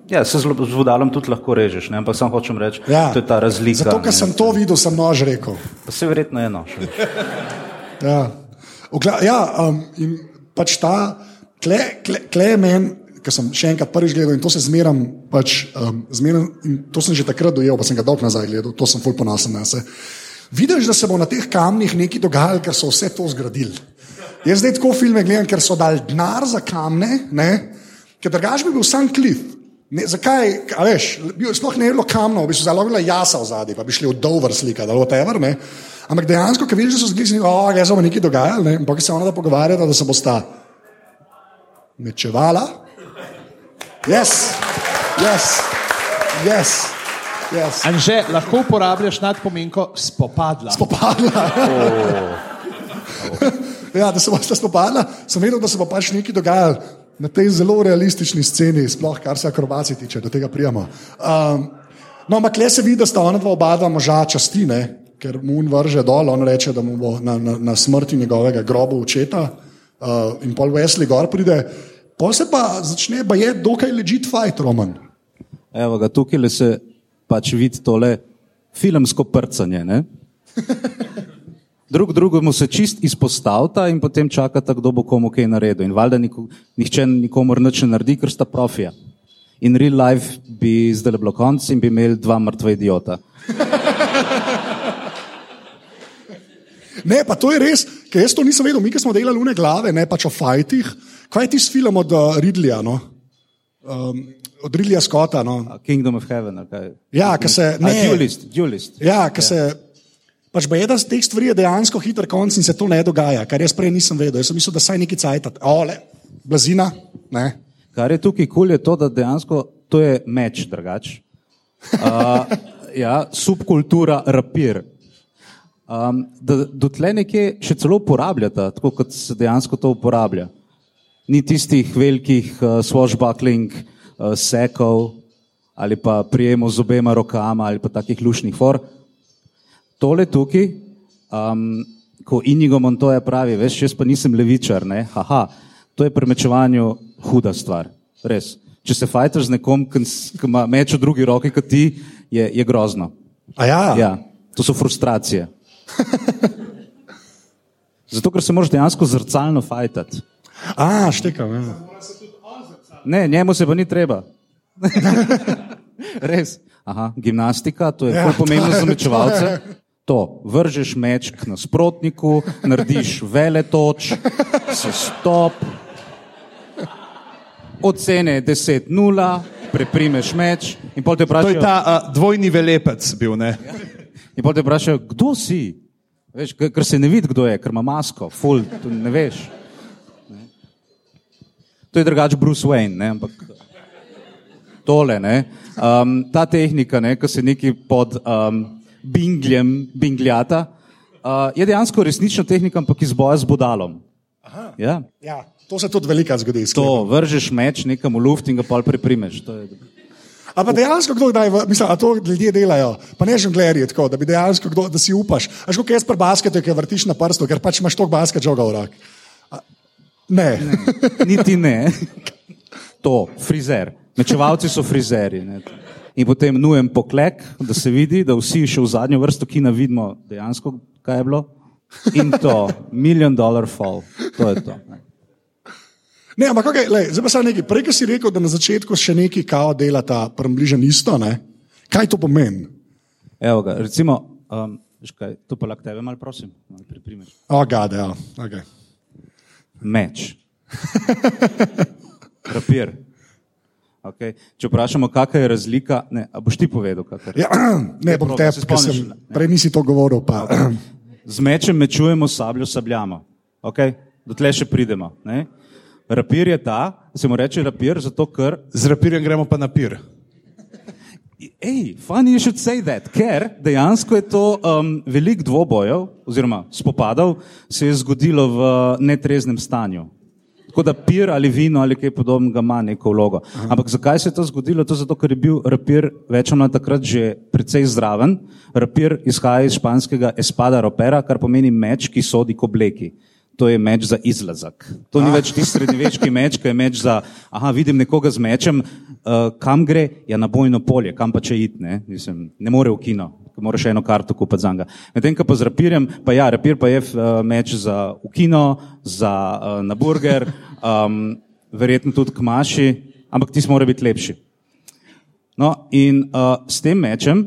Ja, se z, lo- z vodalom tudi lahko režeš, ne? ampak sam hočem reči, ja. to je ta razlika. Zato, ker sem to videl, sem nož rekel. Pa se verjetno je nož. Ja, Ogla, ja um, in pač ta, tle, tle je meni, ki sem še enkrat prvič gledal in to se zmeram, pač, um, zmeram in to sem že takrat dojel, pa sem ga dolgo nazaj gledal, to sem ful ponosen na se. Vidiš, da se bo na teh kamnih nekaj dogajalo, ker so vse to zgradili. Jaz zdaj tako filme gledam, ker so dali denar za kamne, ne? ker drugač bi bil sam klif. Ne, zakaj, a veš, sploh ne je bilo kamnov, bi se zelo bila jasa v zadnji, pa bi šli v Dover slikati ali whatever. Ne? Ampak dejansko, ko vidiš, da so zgledali, da je se bo nekaj dogajalo, ne? ampak se ona da pogovarjata, da se bosta mečevala. Yes, yes, yes. yes. Anže, lahko uporabljaš nadpomenko spopadla. spopadla. ja, da se bosta spopadla, sem vedel, da se bo pač nekaj dogajalo na tej zelo realistični sceni, sploh kar se akrobacij tiče, do tega prijemo. Um, no, ampak le se vidi, da sta ona dva oba dva moža častine, ker mu on vrže dol, on reče, da mu bo na, na, na smrti njegovega groba očeta uh, in pol Wesley gor pride. Pol se pa začne, pa je dokaj ležit fight, Roman. Evo ga, tukaj le se pač vidi tole filmsko prcanje. Drug drugemu se čist izpostavlja in potem čakata, kdo bo komu kaj naredil. In valjda niko, nihče nikomor nič ne naredi, ker sta profija. In real life bi zdaj bilo konc in bi imeli dva mrtva idiota. Ne, pa to je res, ker jaz to nisem vedel. Mi, smo delali une glave, ne pač o fajtih. Kaj je tisti film od uh, Ridleya? No? Um, od Ridleya Scotta. No? A Kingdom of Heaven. kaj? Ja, ki se. Ne, Duelist, duelist. ja, ki se. Pač pa je, da teh stvari je dejansko hiter konc in se to ne dogaja, kar jaz prej nisem vedel. Jaz sem mislil, da saj neki cajtat. Ole, blazina, ne. Kar je tukaj kul, cool je to, da dejansko to je meč drugač. Uh, ja, subkultura rapir. Um, da dotle nekje še celo uporabljata, tako kot se dejansko to uporablja. Ni tistih velikih uh, swashbuckling uh, sekov ali pa prijemo z obema rokama ali pa takih lušnih for. Tole tukaj, um, ko Inigo Montoya pravi, veš, jaz pa nisem levičar, ne, haha, to je pri mečevanju huda stvar, res. Če se fajtaš z nekom, ki ima meč v drugi roki kot ti, je, je grozno. A ja, Ja, to so frustracije. Zato, ker se moraš dejansko zrcalno fajtati. A, štekam. Ja. Ne, njemu se pa ni treba. Res. Aha, gimnastika, to je Ja, pomembno za mečevalce. To, vržeš meč k nasprotniku, narediš veletoč, se stop, ocene 10-0, preprimeš meč in pol te To je vprašajo, ta uh, dvojni velepec bil, ne? in pol te vprašajo kdo si? Veš, ker se ne vidi, kdo je, ker ima masko, full, to ne veš. Ne. To je drugač Bruce Wayne, ne, ampak tole, ne, um, ta tehnika, ne, ko se neki pod um, bingljem bingljata, uh, je dejansko resnična tehnika, ampak iz boja z bodalom. Ja. ja, to se tudi velikrat zgodi. To vržeš meč nekam v luft in ga pol priprimeš. To je... A pa dejansko kdo kdaj, mislim, a to ljudje delajo, pa ne žonglerji tako, da bi dejansko kdo, da si upaš. A že kot jaz pri basketu, ki vrtiš na prstu, ker pač imaš toliko basket žoga v roki. A- Ne. ne. Niti ne. To, frizer. Mečevalci so frizeri. Ne. In potem nujem poklek, da se vidi, da vsi še v zadnjo vrsto kina vidimo dejansko, kaj je bilo. In to, million dollar fall. To je to. Ne. Ne, ampak okay, lej, zdaj pa samo nekaj. Prej, si rekel, da na začetku še neki kao delata približno isto, ne? kaj to pomeni? Evo ga, recimo, um, kaj, to pa lahko tebe malo prosim, malo priprimeš. O, gade, ja. Okay. Meč. Rapir. Okay. Če vprašamo, kakšna je razlika, ne, boš ti povedal, kakšna je. Ja, ne, bom te, ne? prej nisi to govoril. Pa. Z mečem mečujemo, sabljo sabljamo. Okay? Dotle še pridemo. Ne? Rapir je ta, se mu reče rapir, zato ker Z rapirjem gremo pa na pir. Ej, funny you should say that, ker dejansko je to um, velik dvobojev oziroma spopadov se je zgodilo v netreznem stanju. Tako da pir ali vino ali kaj podobnega ima neko vlogo. Ampak zakaj se je to zgodilo? To zato, ker je bil rapir več ali manj takrat že precej zraven. Rapir izhaja iz španskega espada ropera, kar pomeni meč, ki sodi k obleki. To je meč za izlazak. To ni več tisti srednjeveški meč, ki je meč za, aha, vidim nekoga z mečem, uh, kam gre, je na bojno polje, kam pa če id, ne, Mislim, ne more v kino, moraš eno karto kupiti za njega. Medtem, ko pa z rapirjem, pa ja, rapir pa je uh, meč za v kino, za uh, na burger, um, verjetno tudi k maši, ampak ti mora biti lepši. No, in uh, s tem mečem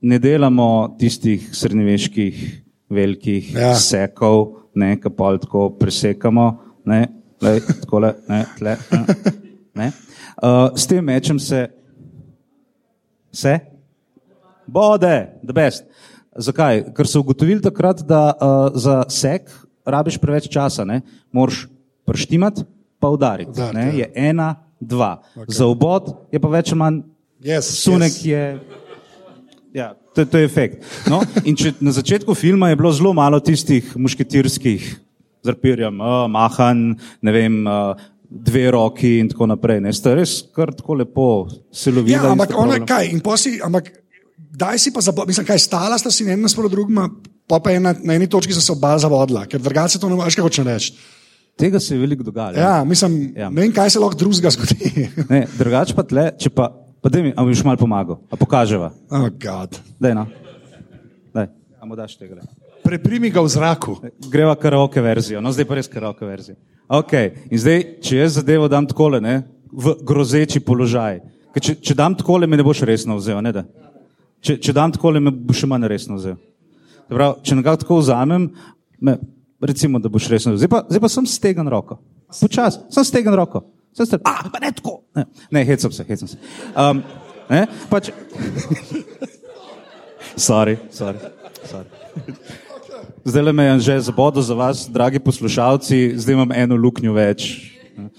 ne delamo tistih srednjeveških velikih Ja. sekov, ne, ki pa tako presekamo, ne, lej, takole, ne, tle, ne, ne. Uh, s tem mečem se, se, bode, the best. Zakaj? Ker so ugotovili takrat, da uh, za sek rabiš preveč časa, ne, moraš prštimati, pa udariti. Udariti, ne, je ena, dva. Okay. Za obod je pa več manj Yes, sunek yes. je. Ja, to, to je efekt. No, in če, na začetku filma je bilo zelo malo tistih mušketirskih z rapirjem, uh, mahan, ne vem, uh, dve roki in tako naprej. Ne, ste res kar tako lepo silovili. Ja, ampak ona kaj, in posi, ampak daj si pa zabavati, mislim, kaj stala sta si ena nasprot drugima, pa pa je na, na eni točki sta se oba zavodila, ker drugače to ne moreš, kaj hoče reči. Tega se je veliko dogajalo. Ja, mislim, ja. Ja. ne vem, kaj se lahko drugega zgodi. Ne, drugače pa tle, če pa, pa da mi, a mi boš malo pomagal, a pokaževa. oh, God. Daj, no. Daj, a mu daš tega. Preprimi ga v zraku. Greva karaoke verzijo, no zdaj pa res karaoke verzijo. Okay. In zdaj, če jaz zadevo dam takole, ne, v grozeči položaj, ker če, če dam takole, me ne boš resno vzel, ne da. Če, če dam takole, me boš še manj resno vzel. Se Prav, če nekako tako vzamem, me, recimo, da boš resno vzel. Zdaj pa, zdaj pa sem stegen roko. Počas, sem stegen roko. Sem stegen, a, pa ne tako. Ne, ne hecam se, hecam se. Um, ne, pač, sorry, sorry, sorry. Zdaj le me je že zabodel za vas, dragi poslušalci, zdaj imam eno luknjo več.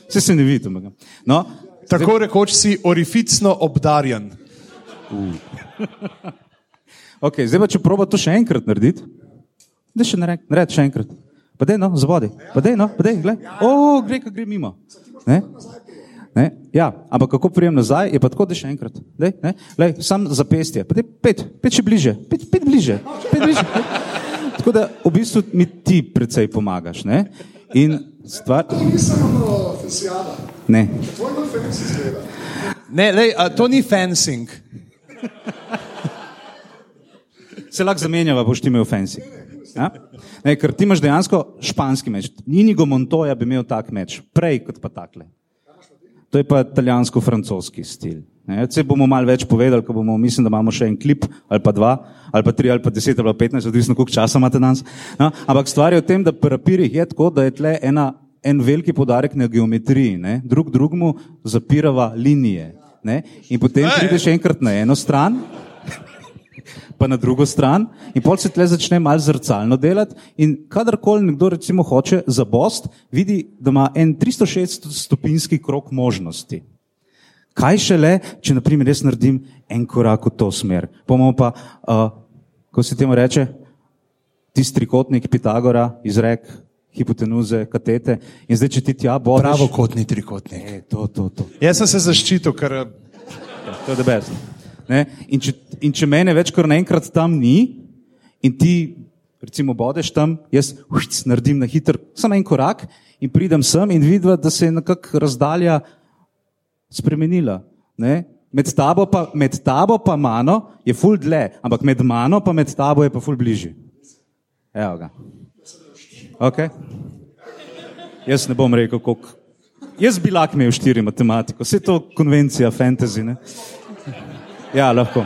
Vse se ne vidim. No, Tako rekoč si orificno obdarjen. okay, zdaj pa če proba to še enkrat narediti, da še naredi, naredi še enkrat. Pa dej no, zabodi, pa dej no, pa dej, gled. O, gre, ka gre mimo. Ne? Ne? Ja, ampak kako prijem nazaj, je pa tako, da še enkrat. Dej, ne? Lej, sam zapestje, pa dej, pet, pet še bliže, pet, pet bliže, pet bliže. Tako da v bistvu mi ti precej pomagaš. Ne? In stvar. Ne. Ne, lej, a, to ni fencing. Se lahko zamenjava, boš ti imel fancy. Ja? Ne, ker ti imaš dejansko španski meč. Inigo Montoya bi imel tak meč, prej kot pa takle. To je pa italijansko-francoski stil. Se bomo malo več povedali, ko bomo, mislim, da imamo še en klip, ali pa dva, ali pa tri, ali pa deset, ali pa petnajst, odvisno koliko časa imate danes. No, ampak stvar je v tem, da pri rapirjih je tako, da je tle ena, en veliki podarek na geometriji, ne? drug drugmu zapirava linije. Ne? In potem Ej! prideš enkrat na eno stran, pa na drugo stran, in pol se tle začne malo zrcalno delati. In kadarkoli nekdo recimo hoče za bost, vidi, da ima en 360 stopinjski krok možnosti. Kaj šele, če naprimer jaz naredim en korak v to smer, bomo pa, uh, ko se temu reče, tisti trikotnik Pitagora, izrek hipotenuze, katete, in zdaj, če ti tja bodeš. Pravokotni trikotnik. E, to, to, to. Jaz sem se zaščitil, ker eh, To je debes. Ne? In, če, in če mene več kot naenkrat tam ni, in ti, recimo, bodeš tam, jaz ušc, naredim na hiter, samo en korak in pridem sem in vidim, da se je nekako razdalja spremenila. Ne? Med tabo, pa, med tabo pa mano je ful dlje, ampak med mano pa med tabo je pa ful bližje. Evo ga. Okay. Jaz ne bom rekel, koliko. Jaz bi lahko imel štiri matematiko, vse to je konvencija fantasy. Ne? Ja, lahko.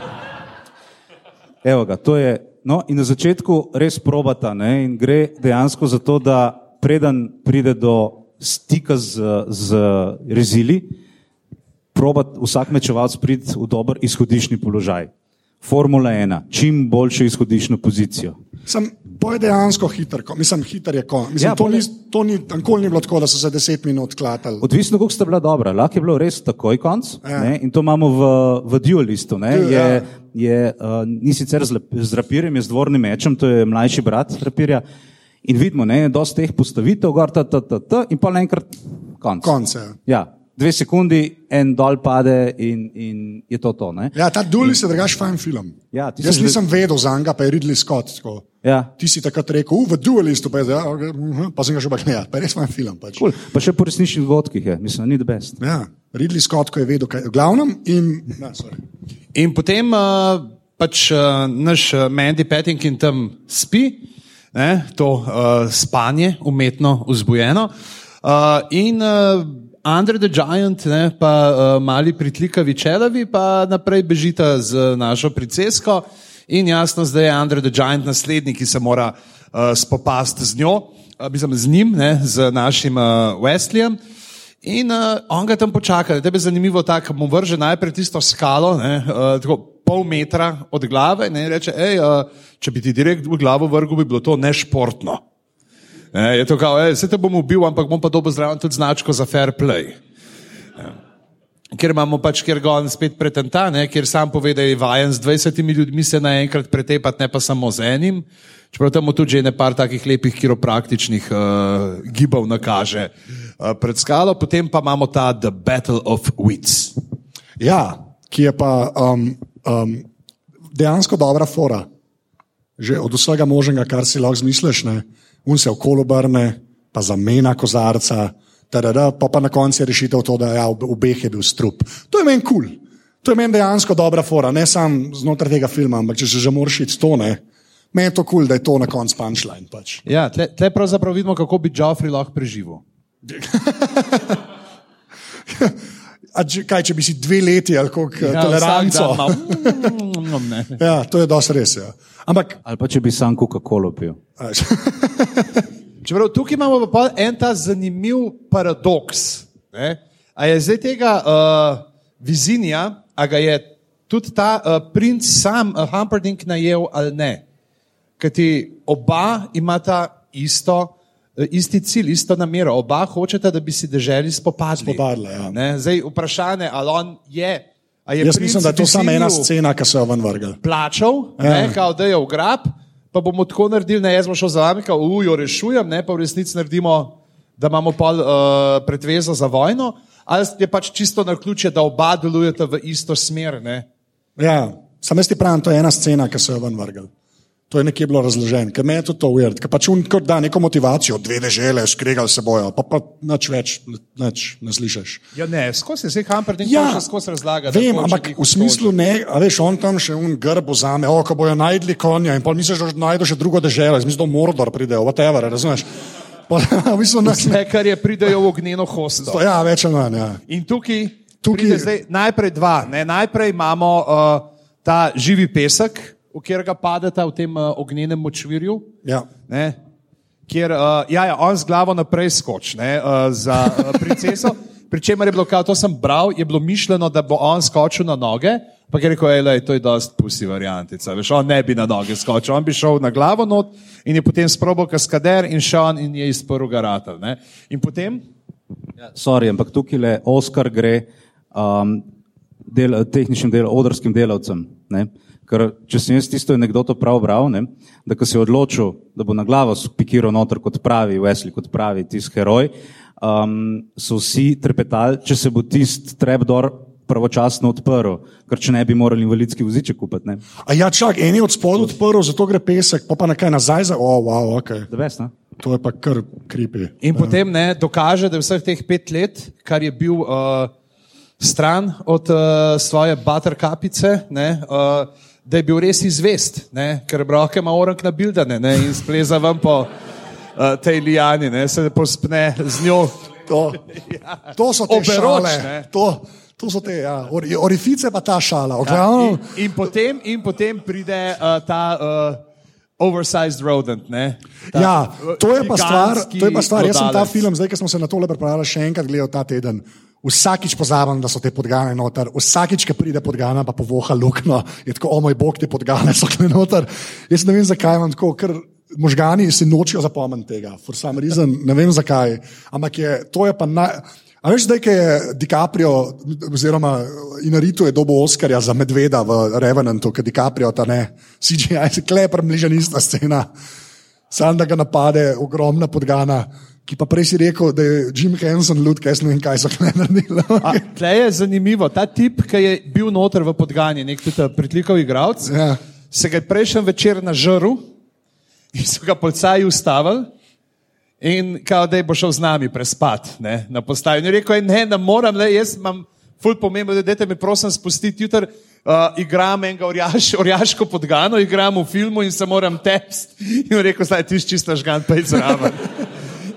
Evo ga, to je. No, in na začetku res probata ne, in gre dejansko za to, da preden pride do stika z, z rezili, proba vsak mečevalc priti v dober izhodišni položaj. Formula ena, čim boljšo izhodišno pozicijo. Sem, to je dejansko hiter, kon. mislim, hiter je kon. Mislim, Ja, ja, to, ni, to ni, nikoli ni bilo tako, da so se deset minut klatali. Odvisno, koliko sta bila dobra. Lahko je bilo res takoj konc. Ja. Ja. In to imamo v, v dualistu. Ne, je, ja. je, uh, ni sicer z, z rapirjem, je z dvornim mečem, to je mlajši brat rapirja. In vidimo, je dosti teh postavitev, gor, ta, ta, ta, ta, in pa naenkrat konc. Konce. Ja, dve sekundi, en dol pade in, in je to to. Ne? Ja, ta Dulis je drugač fajn film. Ja, Jaz nisem vedel za njega, pa je Ridley Scott. Tako. Ja. Ti si takrat rekel, "U, v Dualistu, pa, ja, okay, uh -huh, pa sem ga že pa gledal, pa je res fajn film. Pač. Cool. Pa še po resničnih dogodkih je, mislim, ni the best. Ja, Ridley Scott, ko je vedel, kaj je v glavnem. In, ja, sorry. In potem uh, pač uh, naš uh, Mandy Patinkin tam spi, ne, to uh, spanje, umetno vzbujeno. Uh, in uh, Under the Giant, ne, pa uh, mali pritlikavi čelavi, pa naprej bežita z našo princesko. In jasno, zdaj je Under the Giant naslednji, ki se mora uh, spopasti z njo, uh, mislim, z njim, ne, z našim uh, Wesleyjem. In uh, on ga tam počaka. Tebe je zanimivo, tako mu vrže najprej tisto skalo, ne, uh, tako pol metra od glave ne, in reče, ej, uh, če bi ti direkt v glavo vrgel, bi bilo to nešportno. Ne, je to kao, ej, se te bom ubil, ampak bom pa dobil zraven tudi značko za fair play. Ja. Ker imamo pač, ker ga on spet pretenta, ne, ker sam pove, da je vajen z 20 ljudmi se naenkrat pretepati, ne pa samo z enim. Čeprav tam tudi že nekaj takih lepih kiropraktičnih uh, gibov nakaže uh, pred skalo, potem pa imamo ta The Battle of Wits. Ja, ki je pa um, um, dejansko dobra fora. Že od vsega možnega, kar si lahko zmisliš, ne? Un se okolo obrne, pa zamena kozarca, tadada, pa, pa na koncu je rešitev to, da ja, obeh je bil strup. To je meni kul. Cool. To je meni dejansko dobra fora, ne samo znotraj tega filma, ampak če se že moraš iti to, ne. Meni je to kul, cool, da je to na koncu punchline. Pač. Ja, tle, tle pravzaprav vidimo, kako bi Joffrey lahko preživel. A, če, kaj, če bi si dve leti ali kako ja, toleranco. dan mm, ne. Ja, to je dosti res. Ja. Ampak, Ali pa če bi sam Coca-Cola pil. a, Čeprav tukaj imamo pa en ta zanimiv paradoks. Ne? A je zdaj tega uh, vizinja, a ga je tudi ta uh, princ sam, uh, Humperdinck, najel ali ne? Ker ti oba imata isto, isti cilj, isto namero. Oba hočeta, da bi si držali spopadli. Spopadla, ja. Ne? Zdaj vprašanje, ali on je. jaz mislim, da je to samo ena scena, ki so jo ven vrgli. plačal, Ja. ne, kao, da je v grab, pa bomo tako naredili, ne, jaz bom šel za vami, kao, ujo, rešujem, ne, pa v resnici naredimo, da imamo pol uh, predvezo za vojno, ali je pač čisto na ključe, da oba delujeta v isto smer. Ne. Ja, sam jaz ti pravim, to je ena scena, ki so jo ven vrgli. To je nekje bilo razloženo, ker meni je tudi to uvert, ker pač unkor da neko motivacijo, dve dežele, skregali se bojo, pa pa nič več, nič ne slišiš. Ja, ne, skozi se Humperdinck Ja, ja, skozi razlaga. Vem, ampak v smislu ne, a veš, on tam še un grb vzame, o, ko bojo najdli konja in pol misliš, da najdu še drugo deželo, jaz mislim, da Mordor pride, whatever, razumeš? Pol, v bistvu, Vse, kar je pridejo v ognjeno hosto. ja, več ali manj, ja. In Tukaj- tukaj... zdaj najprej dva. Ne? Najprej imamo uh, ta živi pesek, v katerega padeta v tem uh, ognjenem močvirju. ja. Ne? Kjer uh, ja, ja, on z glavo naprej skoči ne, uh, za uh, princeso. Pričemer je bilo, kao, to sem bral, je bilo mišljeno, da bo on skočil na noge, pa je rekel, da to je dost pusti variantica. Veš, on ne bi na noge skočil, on bi šel na glavo not in je potem sprobal kaskader in šel in je izprl garatel. Ne. In potem, Sorry, ampak tukaj le Oskar gre um, del, tehničnim del, odrskim delavcem. Ne? Ker, če sem jaz tisto anegdoto prav bral, ne, da ko se je odločil, da bo na glavo spikiral noter kot pravi Wesley, kot pravi tisti heroj, um, so vsi trepetali, če se bo tisti trapdoor pravočasno odprl, ker če ne bi morali invalidski voziček kupiti. ne. A ja, čak, en je od spodaj odprl, zato gre pesek, pa pa nekaj nazaj za, o, oh, wow, ok. Da veš, ne? To je pa kar kripi. in potem ne, dokaže, da je vseh teh pet let, kar je bil uh, stran od uh, svoje butterkapice, ne, uh, da je bil res izvest, ne, ker broke ima orang na bildane ne, in spleza ven po uh, tej lijani, ne, se pospne z njo. To, to so te Oberoč, šale. ne. To, to so te, ja. Ori, orifice pa ta šala. In, Oglavnom, in, potem, in potem pride uh, ta uh, oversized rodent. Ne, ta, Ja, to je pa stvar, to je pa stvar. Jaz sem ta film, zdaj, ko smo se na tole pripravljali, še enkrat gledal ta teden. Vsakič pozabim, da so te podgane noter, vsakič, ko pride podgana, pa povoha luknjo, je tako, o moj bog, te podgane so tukaj noter. Jaz ne vem, zakaj imam tako, ker možgani si nočijo zapomniti tega, for some reason, ne vem zakaj. Ampak je, to je pa naj. A veš, zdaj, ko je DiCaprio, oziroma Inaritu je dobo Oscarja za medveda v Revenantu, ker DiCaprio ta ne, CGI se klepa, mliža ista scena. Sam da ga napade, ogromna podgana, ki pa prej si rekel, da je Jim Henson ljud, kaj ne vem, kaj so kle naredili. Tle je zanimivo, ta tip, ki je bil noter v podganji, nek tudi pritlikov igralec, Ja. se ga je prejšnji večer nažrl in so ga policaji ustavili. In kao, da bo šel z nami prespat ne, na postaji. In je rekel, "Ej, ne, ne morem, le, jaz imam ful pomembno, da dajte mi prosim spustiti jutri. Uh, igram enega orjaš, orjaško podgano, igram v filmu in se moram tepst. In je rekel, zdaj ti si čisto žgan, pa je zraven.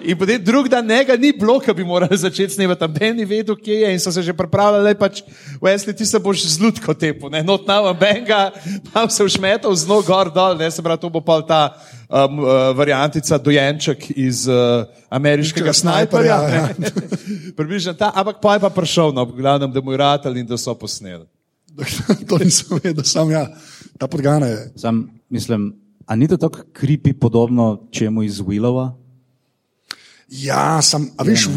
In potem drug dan njega ni bilo, ki bi morali začeti snemati, tam Ben ni vedel, kje je in so se že pripravljali, pač, Wesley, ti se boš z lutko tepu, ne, not now, Benga, malo se všmetal, zelo gor dol, ne, se pravi, to bo pa ta um, uh, variantica dojenček iz uh, ameriškega snajperja. snajperja, ne. Približno ta, ampak pa je pa prišel, no, v glavnem, da mu je ratal in da so posneli. to nisem vedel, sam ja, ta podgana je. Sam mislim, a ni to tako kripi podobno čemu iz Willova? Ja, sam, a veš,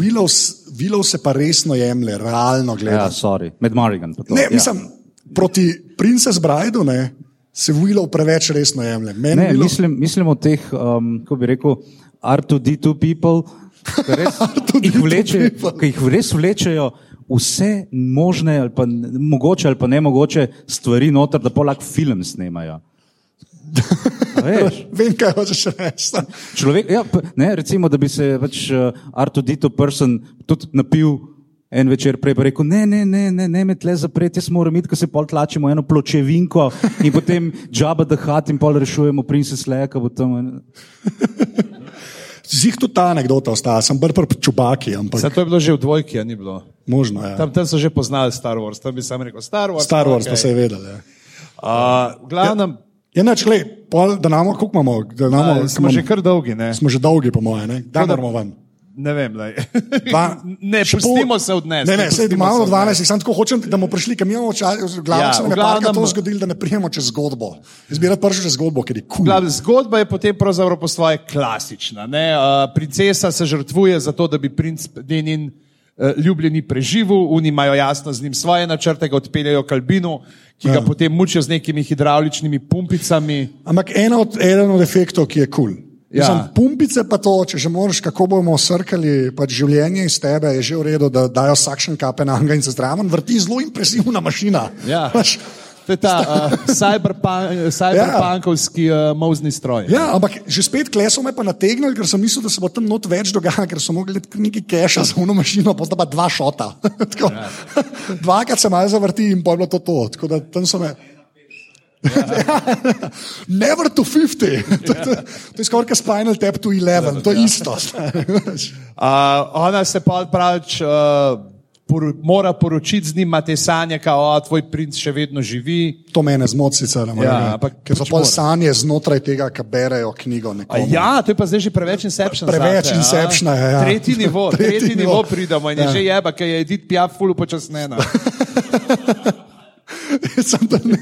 Willow, se pa resno jemlje, realno Ja, gleda. sorry, med Morrigan. pa to, Ne, ja. mislim, proti Princess Bride ne, se Willow preveč resno jemlje. Meni Ne, Willow- mislim, mislim o teh, um, kako bi rekel, R2D2 people, ki res, jih vleče, ki jih res vlečejo vse možne, ali pa mogoče ali pa ne mogoče stvari noter, da pa lahko film snemajo. Vem, kaj hočeš reči. človek, ja, ne, recimo, da bi se pač uh, R2D2 person tudi napil. En večer prej pa rekel, ne, ne, ne, ne, ne me tle zapreti, jaz moram iti, ko se pol tlačimo eno pločevinko in potem džaba da hat in pol rešujemo princes en- Zih tudi ta anekdota ostala, sem bolj pri čubaki, ampak Vse to je bilo že v dvojki, a ni bilo. možno je. Ja. Tam, tam so že poznali Star Wars, tam bi sam rekel Star Wars. Star Wars okej. pa se je vedel. Ja. Uh, v glavnem, Je neč, le, pol, da namo, koliko imamo, da namo, ja, smo že kar dolgi, ne? smo že dolgi, po moje, ne? Da da- moramo ven. Ne vem, lej. Dva- ne, pustimo se odnesti. Ne, ne, sej pustimo imamo se 12, samo tako hočem, da bomo prišli, kam imamo čas, glavno Ja, se nam je glavnem- to zgodilo, da ne prijemo čez zgodbo. Jaz bi rad prišel čez zgodbo, ker je kul. Glavno, zgodba je potem pravzaprav po svoje klasična. Ne? Uh, princesa se žrtvuje za to, da bi princ uh, ljubljeni preživel, oni imajo jasno z njim svoje načrte, ga odpeljajo k Albinu, ki ga Ja. potem mučijo z nekimi hidravličnimi pumpicami. Ampak eno od, eden od efektov, ki je kul. Cool. Ja. Ja. Pumpice pa to, če že moraš, kako bomo srkali pač življenje iz tebe, je že v redu, da dajo sakšen kape na anga in se zraven vrti zelo impresivna mašina. Ja. Veš, To je ta uh, cyberpunk, cyberpunkovski uh, mozni stroj. Ja, ampak že spet kleso me pa nategnili, ker sem mislil, da se bo tam not več dogajalo, ker so mogli nekaj keša za uno mašino, pa sta pa dva šota. Tako, Ja. Dvakrat se malo zavrti in pa je bilo to to. Tako da tam so me. Never to 50. to, to, to je skoraj kot Spinal Tap to 11, to je isto. Uh, ona se pa pravič. Uh, Por, mora poročiti z njim, ima te sanje, kao, tvoj princ še vedno živi. to mene zmoti sicer, ne morem Ja, ampak ker so pač sanje znotraj tega, ki berejo knjigo. A ja, to je pa zdaj že preveč inception. Preveč zate, a? Inceptiona je, ja. Tretji nivo, Tretji tretji nivo. nivo pridemo in je Ja. že jeba, ker je Edith Piaf fulu počasnena. Sem to ne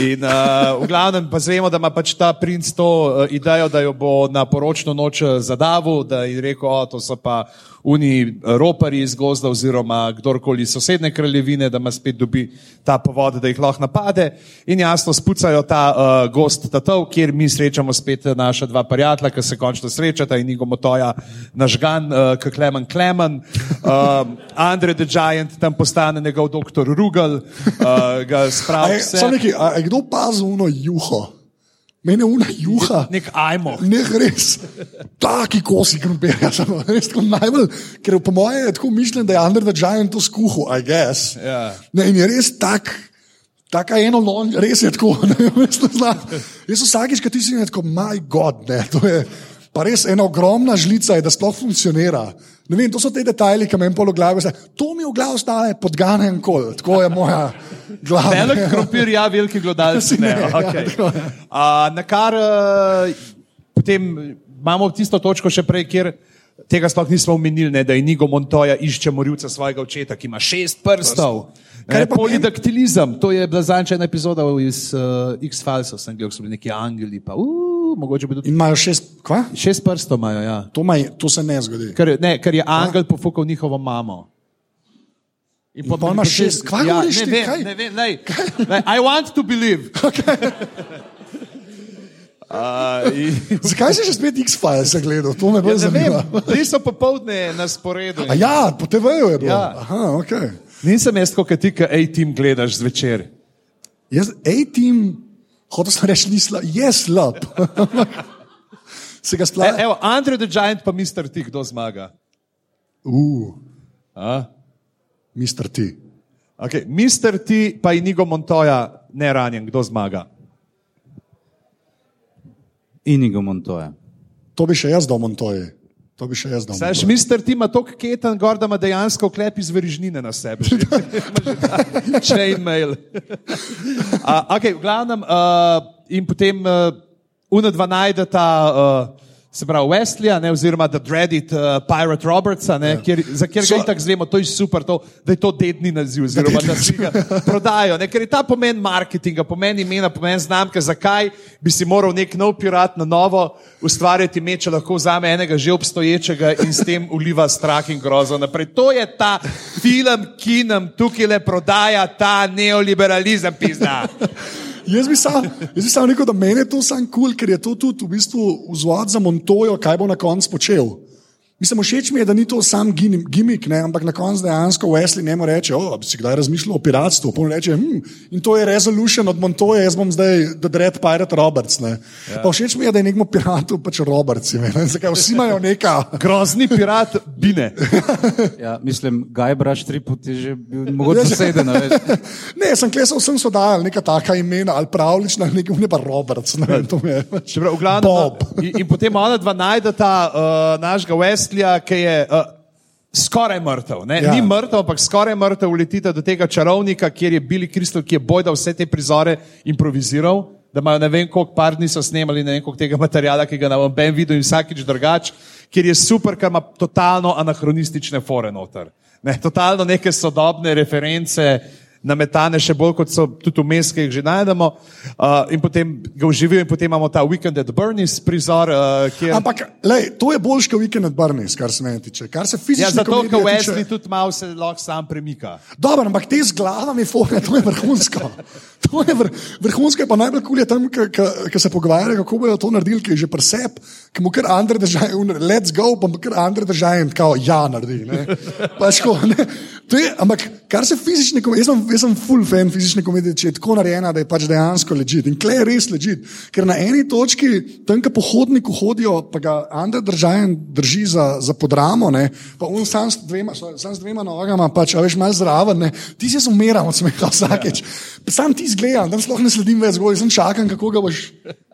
In uh, v glavnem pa zvemo, da ima pač ta princ to uh, idejo, da jo bo na poročno noč eh, zadavil, da je rekel, o, to so pa uni ropari iz gozda oziroma kdorkoli iz sosedne kraljevine, da ima spet dobi ta povod, da jih lahko napade. In jasno spucajo ta uh, gost tatov, kjer mi srečamo spet naša dva prijatelja, ki se končno srečata in Igo Motoja nažgan, uh, kot Klemen Klemen. Uh, Andre the Giant tam postane njegov doktor Rugel, uh, ga spravi vse. Sam neki, a je kdo pazil uno juho? Mene una juha. Nek ajmo. Ne, res. Taki kosi krompirja, samo res tako najbolj, ker po mojem je tako mišljen, da je Under the Giant to skuhal, I guess. Ja. Ne, in je res tak. Taka eno lon, res je tako. Ne, res ne znam. Jaz vsakič, ko ti si rekel, my God, ne, to je pa res ena ogromna žlica, je, da sploh funkcionira. Ne vem, to so te detajli, ki me en polo glave, to mi v glavu stane podgane en kol, tako je moja glava. Velik krompir, ja, veliki glodalci. Ne, Ne, ja, okay. tako je. uh, na kar uh, potem imamo tisto točko še prej, kjer Tega sploh nismo omenili, ne, da je Nigo Montoya išče morilca svojega očeta, ki ima šest prstov. Ne, je meni- polidaktilizem, to je bila zadnja ena epizoda iz uh, X-Filesov, sem gledal, so bili neki angeli, pa uh, mogoče bi tudi In imajo šest, kva? šest prstov imajo. Ja. To, maj, to se ne zgodi. Ker, ne, ker je angel pofukal njihovo mamo. In pol ima šest- kva ja, govoriš ne ti, vem, kaj? ne vem, lej, lej, I want to believe. Uh, in, Zakaj si že spet X-Files gledal? To me ja, bolj vem, zanima. bili so popovdne na sporedu. A ja, po TV-ju je bilo. Ja. Aha, okay. Nisem jaz, kot ti, ki A-team gledaš zvečer. Jaz, A-team, hotel sem reči, ni slab, je slab. Se ga sploh. evo, Andrew the Giant pa Mr. T, kdo zmaga? Uh, A? Mr. T. Okay. Mr. T pa Inigo Montoya ne ranjen, kdo zmaga? Inigo Montoya. To bi še jaz dal Montoje. To bi še jaz dal. Saj, Montoya. Mr. T ima toliko keten gor, da ima dejansko klep iz verižnine na sebi. Chainmail. uh, okay, v glavnem, uh, in potem uh, UNA 2 najdeta. Uh, Se pravi, Westleya, ne, oziroma The Dreaded uh, Pirate Robertsa, ne, kjer, za kjer So- itak zvemo, to je super, to, da je to dedni naziv, oziroma da si ga prodajo. Ne, ker je ta pomen marketinga, pomen imena, pomen znamke, zakaj bi si moral nek nov pirat na novo ustvarjati ime, če lahko vzame enega že obstoječega in s tem uliva strah in grozo naprej. To je ta film, ki nam tukaj le prodaja ta neoliberalizem, pizda. Jaz bi sam, jaz bi sam rekel, da meni je to sam kul, cool, ker je to tudi v bistvu vzvod za Montojo, kaj bo na koncu počel. Mislim, všeč mi je, da ni to sam gim- gimik, ne, ampak na koncu dejansko Wesley njemu reče: O, bi si kdaj razmišljal o piratstvu? Pa on reče: hm, In to je resolution od Montoja, jaz bom zdaj The Dread Pirate Roberts. Ne. Ja. Pa všeč mi je, da je nekmu piratu pač Roberts. ime, Ne, zakaj vsi imajo neka. Grozni pirat, bine. Ja, mislim, Gajbraš triput je že bil mogoče zaseden. Ne, sem klesal, sem so dajal neka taka imena, ali pravlična, nekaj, ne pa Roberts. Ne, to mi je pač. Bob. in, in potem ona dva najdeta uh, našega Westleya, ki je uh, skoraj mrtev. Ne? Ja. Ni mrtev, ampak skoraj mrtev, uletita do tega čarovnika, kjer je Billy Crystal, ki je bojda vse te prizore improviziral. Da imajo ne vem, koliko par dni so snemali, ne vem, koliko tega materiala, ki ga na Ben videl in vsakič drugač, kjer je super, ker ima totalno anahronistične fore noter. Ne, totalno neke sodobne reference, nametane še bolj kot so tudi vmes, ki jih že najdemo. Uh, in potem ga uživijo, in potem imamo ta Weekend at Bernie's prizor, uh, kjer. Ampak, lej, to je boljš kot Weekend at Barney's, kar se meni tiče. Kar se Ja, fizično zato, ker Wesley tiče- tudi malo se lahko sam premika. Dobro, ampak te z glavami, fore, to je vrhunsko. To je vr, vrhunsko, pa najbolj kul je tam, ki se pogovarjajo, kako bodo to naredili, ki je že presep, ki mu kar Andrej držaje, let's go, pa mu kar Andrej držaje in kao ja naredi. ne. Pač ko, ne. Je, ampak kar se fizične komedije, jaz sem, jaz sem full fan fizične komedije, če je tako narejena, da je pač dejansko ležit. In klej je res ležit, ker na eni točki, tam, ki po hodniku hodijo, pa ga Andrej držaje drži za, za podramo, ne, pa on sam s dvema, sam s dvema nogama, pač, a veš, malo zraven, ne, ti si jaz umiram od smeha vsakeč. Ja. Sam ti zgledam, tam sploh ne sledim več zgolj, sem čakam, kako ga boš,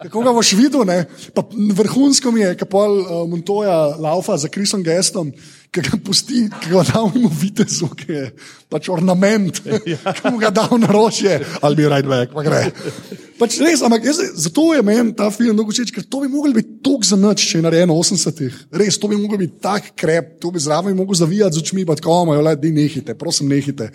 kako ga boš videl, ne. Pa vrhunsko mi je, kapol uh, Montoja laufa za Krisom gestom, ki ga pusti, ki ga da v vitezu, ki je pač ornament, ja. ki mu ga da v naročje, ali bi right back, pa gre. Pač res, ampak jaz, zato je meni ta film mnogo všeč, ker to bi mogel biti tok za noč, če je narejen v 80-ih. Res, to bi mogel biti tak krep, to bi zraven mogel zavijati z očmi, pa tako, majo, le, di nehite, prosim, nehite.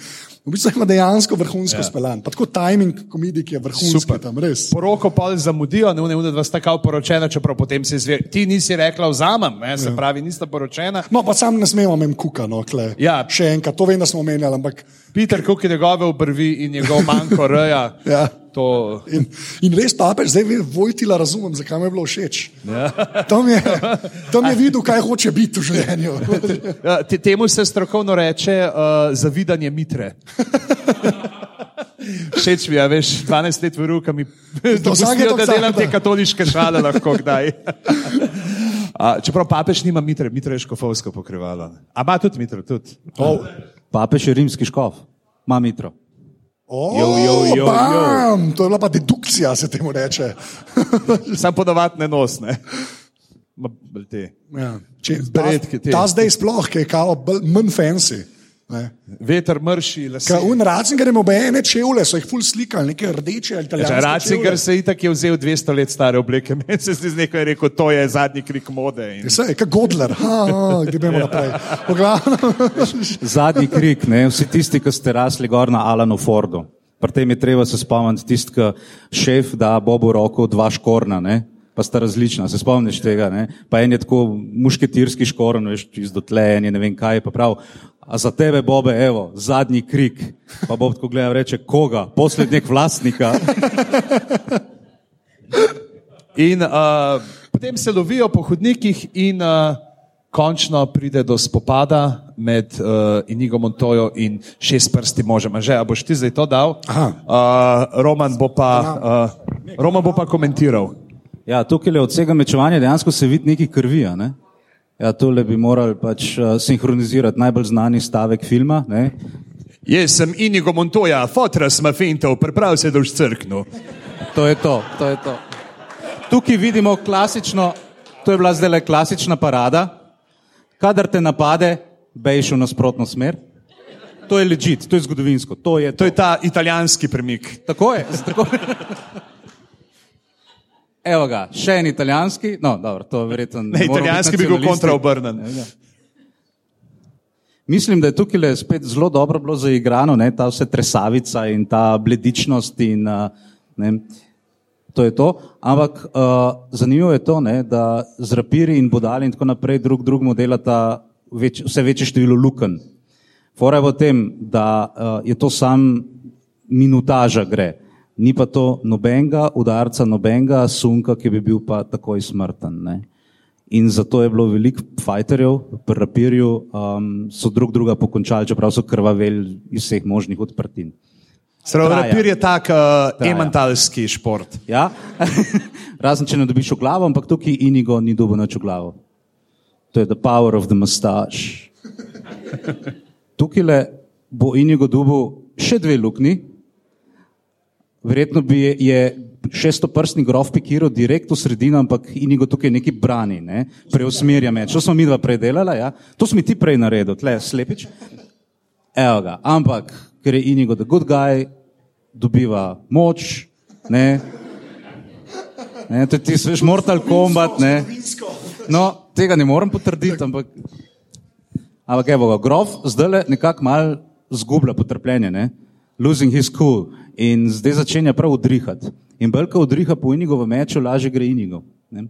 V bistvu ima dejansko vrhunsko ja. speljan. Pa tako timing komedij je vrhunski Super. tam, res. Poroko pa zamudijo, ne une dva sta kao poročena, čeprav potem se izve. Ti nisi rekla, vzamem, ne, se pravi, nista poročena. No, pa sam ne smemo imeti kuka, no, kle. Ja. Še enkrat, to vem, da smo omenjali, ampak. Peter Cook je njegove obrvi in njegov manjko reja. Ja. To, In, in res papež, zdaj ve, Vojtila razumem, zakaj mi je bilo všeč. Ja. Tam, je, tam je videl, kaj hoče biti v življenju. Ja, te- Temu se strokovno reče uh, zavidanje mitre. Všeč mi je, veš, 12 let v rokami, da vsake da toliko delam vsake, te da. katoliške šale lahko kdaj. A, čeprav papež nima mitre, mitre je škofovsko pokrivalo. A ima tudi mitro, tudi. Oh. Papež je rimski škof, ima mitro. Oh, Jo, jo, jo, jo. bam! To je bila pa dedukcija, se temu reče. Sam podovat ne nos, ne. Ma, te. Ja. Če, ta, ta zdaj sploh, ki je kao manj fancy. Ne. Veter mrši, lase. un Ratzinger je imel ene čevlje, so jih ful slikali, neke rdeče ali Ja, italijanske. Ratzinger čevlje. se je itak je vzel 200 let stare obleke. Meni se zdi, da je rekel, to je zadnji krik mode. In... Sej, kot Godler, gremo naprej. V glavnem, Zadnji krik, ne? vsi tisti, ki ste rasli gor na Alanu Fordu. Pri tem je treba se spomniti tisti, ki šef da Bobu roko dva škorna, ne? pa sta različna, se spomniš tega. Ne? Pa en je tako mušketirski škoren, veš, čist do tle, en je ne vem kaj, pa prav. A za tebe, Bobe, evo, zadnji krik. Pa Bob tako gleda, in reče, koga, poslednjeg vlastnika. In uh, potem se lovijo po hodnikih, in uh, končno pride do spopada med uh, Inigo Montojo in šest prsti možem. Že, a boš ti zdaj to dal? Aha. Uh, Roman, bo pa, uh, Roman bo pa komentiral. Ja, tukaj je od vsega mečevanja dejansko se vidi nekaj krvi. a Ne? Ja, tole bi morali pač uh, sinhronizirati najbolj znani stavek filma. Ne? Jaz sem Inigo Montoja, fotra sem fintov, priprav se, da boš crknil. To je to, to je to. Tukaj vidimo klasično, to je bila zdaj le klasična parada. Kadar te napade, bejš v nasprotno smer. To je ležit, to je zgodovinsko. To je, To je ta italijanski premik. Tako je. Tako... Evo ga, še en italijanski, no, dobro, to verjetno Ne, italijanski bi bil kontraobrnen. Mislim, da je tukaj le spet zelo dobro bilo zaigrano, ne, ta vse tresavica in ta bledičnost. In, uh, ne, to je to. Ampak uh, zanimivo je to, ne, da z rapiri in bodali in tako naprej drug drugemu delata več, vse večje število luken. Fora je v tem, da uh, je to sam minutaža gre. Ni pa to nobenega udarca, nobenega sunka, ki bi bil pa takoj smrten. Ne. In zato je bilo veliko fajterjev, pri rapirju um, so drug druga pokončali, čeprav so krvaveli iz vseh možnih odprtin. Traja. rapir je tak uh, Traja. ementalski šport. Ja? Razen če ne dobiš v glavo, ampak tukaj Inigo ni dobil nič v glavo. To je the power of the mustache. Tukaj le bo Inigo dobil še dve luknji. Verjetno bi je, šestoprstni grof pikiral direkt v sredino, ampak Inigo tukaj neki brani, ne? preusmerja meč. To smo mi dva predelala, ja? to smo ti prej naredili, tle slepič. Evo ga, ampak ker je Inigo the good guy, dobiva moč, ne, ne to je ti sveš Mortal Kombat, ne. No, tega ne morem potrditi, ampak, ampak evo ga, grof zdaj nekako mal zgublja potrpljenje, ne, losing his cool in zdaj začenja prav udrihati. In belka udriha po Inigo v meču, lažje gre Inigo. Ne.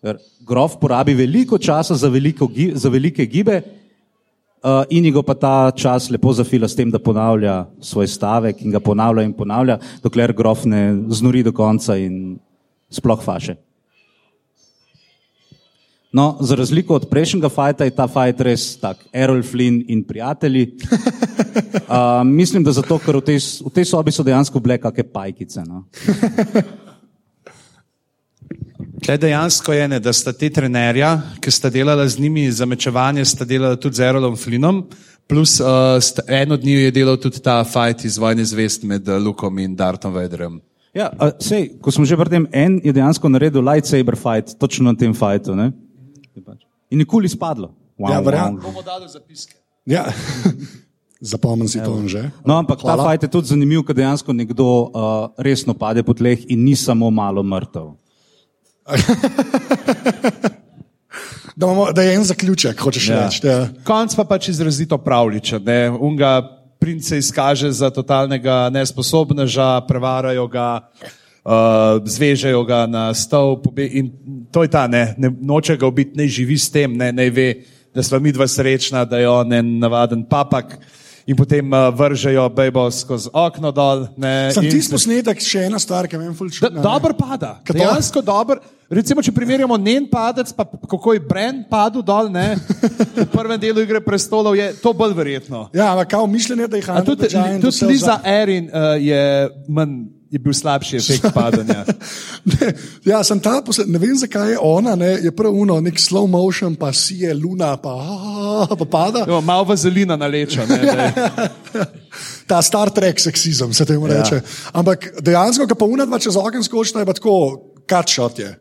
Ker grof porabi veliko časa za, veliko, za velike gibe, uh, Inigo pa ta čas lepo zafila s tem, da ponavlja svoj stavek in ga ponavlja in ponavlja, dokler grof ne znori do konca in sploh faše. No, za razliko od prejšnjega fajta je ta fajt res tak, Errol Flynn in prijatelji. Uh, mislim, da zato, ker v tej, v tej sobi so dejansko bile kakšne pajkice. No. Tle dejansko je, ne, da sta te trenerja, ki sta delala z njimi za mečevanje, sta delala tudi z Erolom Flinom, plus uh, sta, en od njih je delal tudi ta fight iz Vojne zvest med uh, Lukom in Dartom Vaderjem. Ja, a, sej, ko smo že pri tem, en je dejansko naredil lightsaber fight, točno na tem. Ne? In nikoli spadlo. Wow, Ja, verjamem. Bomo dali zapiske. Ja. Zapomnim si to že. No, ampak ta Hvala. fight je tudi zanimiv, ker dejansko nekdo uh, resno pade po tleh in ni samo malo mrtev. Da, imamo, da je en zaključek, hočeš ja. reči. Ja. Konc pa pač izrazito pravličen. ne. Unga prince izkaže za totalnega nesposobneža, prevarajo ga, uh, zvežejo ga na stol in to je ta, ne, ne noče ga ubiti, ne živi s tem, ne, ne ve, da sva mi dva srečna, da je on en navaden papak. In potem uh, vržejo bejbo skozi okno dol. Ne, in tisti posnetek, še ena stvar, ki me je Da, fulčila. dober pada, Kaj to? dejansko dober. Recimo, če primerjamo njen padec, pa kako je Bren padel dol, ne, v prvem delu igre prestolov, je to bolj verjetno. Ja, ampak kao mišljenje, da jih A tudi, tudi Liza. Erin uh, je, manj, je bil slabši efekt padanja. Ne, ja, sem ta, posled, ne vem zakaj je ona, ne, je prav uno, nek slow motion, pa si je luna, pa, pa pada. Jo, malo vazelina naleča. Ne, je- Ta Star Trek seksizem se temu reče. Ampak dejansko, ko pa una dva čez okno skočita, je pa tako, shot je.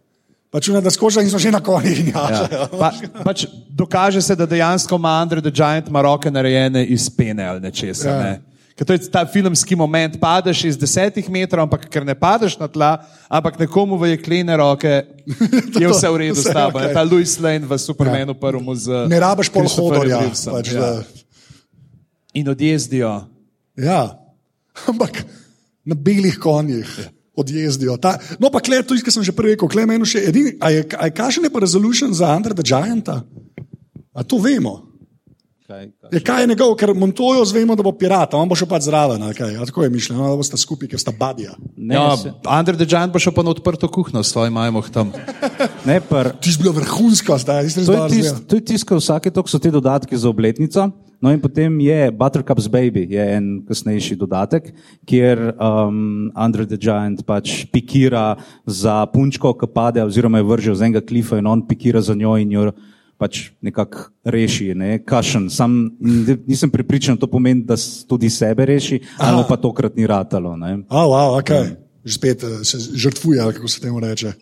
Pač ne, da skoča in so že na konjih. Ja. Ja. Pa, pač dokaže se, da dejansko ima Andrej the Giant ima roke narejene iz pene ali nečesa. Ja. Ne? Ker to je ta filmski moment, padeš iz desetih metrov, ampak ker ne padeš na tla, ampak nekomu v jeklene roke, je vse v redu s tabo. Okay. Ta Louis Lane v Supermanu ja. prvemu z. Ne rabiš pol hodorja. Pač, ja. In odjezdijo. ja, ampak na belih konjih. Odjezdijo. Ta, no, pa klej, to, kar sem že prej rekel, klej meni še edini. A je, a je kakšen je pa resolution za Andrej the Gianta? A to vemo? Kaj, kaj? Je, kaj je njegov, ker Montojo zvemo, da bo pirat, on bo šel pač zraven. kaj? Tako je mišljeno, da boste skupaj, ker sta badja. Ne, Ja, se- Andrej the Giant bo šel pa na odprto kuhno s svojim majmoh tam. ne, par, Ti si bil vrhunska, zdaj si res dobro to je tisto, vsake toliko so ti dodatki za obletnico. No, in potem je Buttercup's Baby, je en kasnejši dodatek, kjer um, Andrej the Giant pač pikira za punčko, ki pade, oziroma je vržel z enega klifa in on pikira za njo in jo pač nekako reši. Ne? Kašen, sam nisem pripričan, da to pomeni, da tudi sebe reši, ali mu pa tokrat ni ratalo. Ne? A, wow, okay. Že spet eh, se žrtvuje, ali kako se temu reče.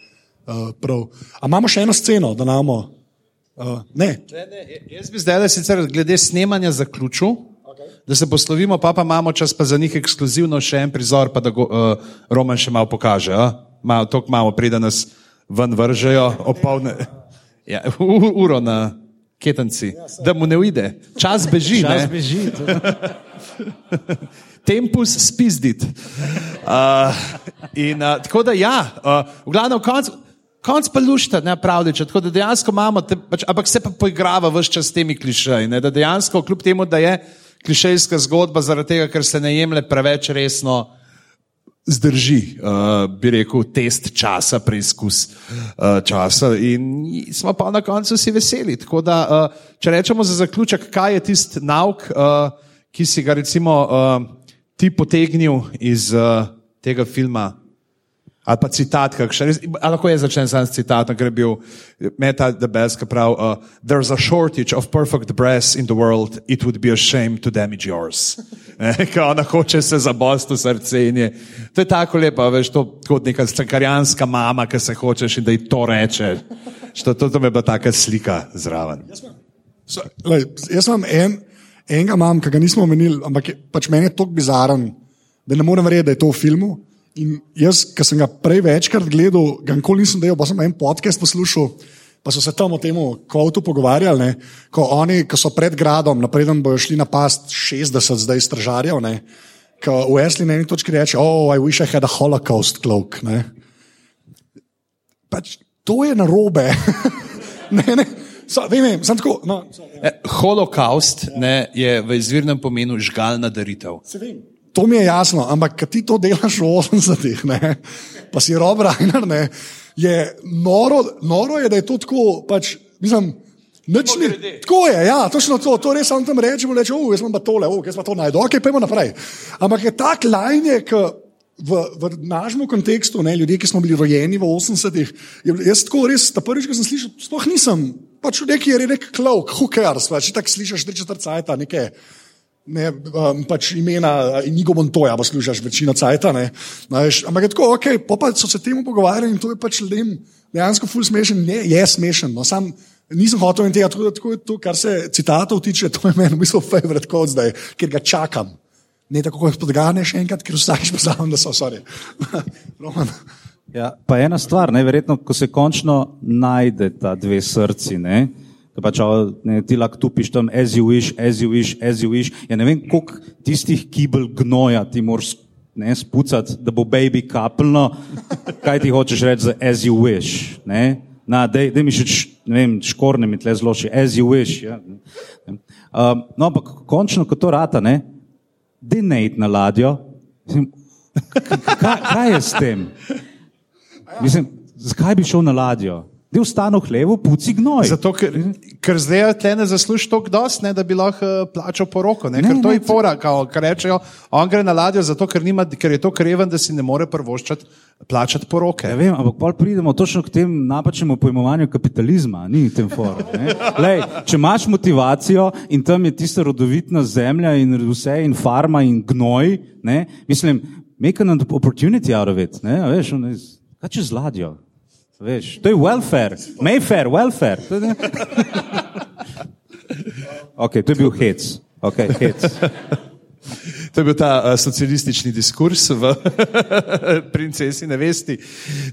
Uh, prav. A imamo še eno sceno, da namo. Uh, ne, Ne, ne, jaz bi zdaj sicer glede snemanja zaključil, okay. da se poslovimo, pa, pa imamo čas pa za njih ekskluzivno še en prizor, pa da go, uh, Roman še malo pokaže. Malo, tok imamo, pride nas ven vržejo, opolne. Ja, uro na ketenci, da mu ne uide. Čas beži. Čas ne? beži. Tempus spizdit. Uh, in, uh, tako da, ja, uh, v glavnem, konc, konc pa lušta, ne pravdiče. Tako da dejansko imamo, te, pač, ampak se pa poigrava vse čas s temi klišeji. Ne, da dejansko, kljub temu, da je klišejska zgodba, zaradi tega, ker se ne jemlje preveč resno, zdrži, uh, bi rekel, test časa, preizkus uh, časa. In smo pa na koncu vsi veseli. Tako da, uh, če rečemo za zaključek, kaj je tisti nauk, uh, ki si ga recimo uh, ti potegnil iz uh, tega filma. Ali pa citat, kakšen, ali lahko je začen sam s citatom, ker je bil Meta the Best, ki pravi: uh, There's a shortage of perfect breasts in the world, it would be a shame to damage yours. Ne, Ko ona hoče se zabosti v srce in je. To je tako lepo, veš, to kot neka strankarjanska mama, ki se hočeš in da ji to reče. Što, to, to je bila taka slika zraven. So, lej, jaz imam en, enega, imam, ki ga nismo omenili, ampak je, pač meni je to bizaren, da ne morem verjeti, da je to v filmu. In jaz, ki sem ga prej večkrat gledal, ga nikoli nisem delal, pa sem en podcast poslušal. Pa so se tam o tem kvotu pogovarjali, ne, ko oni, ki so pred gradom, napreden bojo šli na past 60 zdaj stražarjev, ne, ko Wesley na eni točki reče: Oh, I wish I had a holocaust cloak. Ne. Pač, to je narobe. ne, ne, so, vem, vem, tako. No, so, ja. E, Holokaust ne, je v izvirnem pomenu žgalna daritev. Se vem. To mi je jasno, ampak ko ti to delaš v 80-ih, ne, pa si Rob Reiner, ne, je noro, noro je, da je to tako, pač, mislim, nič ni. Tako je, ja, točno to, to res sam tam rečemo, reče, oh, jaz imam pa tole, oh, jaz pa to najdem, ok, pojmo naprej. Ampak je tak lajnje, ki v, v našem kontekstu, ne, ljudje, ki smo bili rojeni v 80-ih, je bil- jaz tako res, ta prvič, ko sem slišal, sploh nisem, pač neki je klauk, who cares, pač tako slišiš tri četrt cajta, nekaj ne, um, pač imena Inigo Montoya, pa služiš večino cajta. ne. Znaš, ampak je tako, ok, pa, so se temu pogovarjali in to je pač lem, dejansko ful smešen, ne, je smešen. No, sam nisem hotel in tega, tako, tako to, kar se citatov tiče, to je meni v bistvu favorit kot zdaj, ker ga čakam. Ne tako kot podgane še enkrat, ker vsakič poznam, da so sorry. Roman. Ja, pa ena stvar, ne, verjetno, ko se končno najde ta dve srci, ne, da pač ne, ti lahko tupiš tam, as you wish, as you wish, as you wish. Ja, ne vem, koliko tistih kibel gnoja ti moraš ne, spucati, da bo baby kapljno, kaj ti hočeš reči za as you wish. Ne? Na, dej, dej mi še, vem, škorne mi tle zloči, as you wish. Ja. Um, no, ampak končno, ko to rata, ne, dej ne iti na ladjo. Mislim, Kaj, kaj je s tem? Mislim, zakaj bi šel na ladjo? Del stano v hlevu, puci gnoj. Zato, ker, ker zdaj tle ne zaslužiš toliko dost, ne, da bi lahko uh, plačal poroko. Ne, Ne, ker to ne, je fora, kao, kar rečejo, on gre na ladjo zato, ker, nima, ker je to kreven, da si ne more prvoščati plačati poroke. Ja, vem, ampak pol pridemo točno k temu napačnemu pojmovanju kapitalizma, ni tem foru. ne. Lej, če imaš motivacijo in tam je tista rodovitna zemlja in vse in farma in gnoj, ne, mislim, make an opportunity out of it. Ne, veš, on is- kaj če z ladjo? Veš, to je welfare, Mayfair, welfare. Okay, to je bil hec. Okay, hec. To je bil ta uh, socialistični diskurs v princesi nevesti.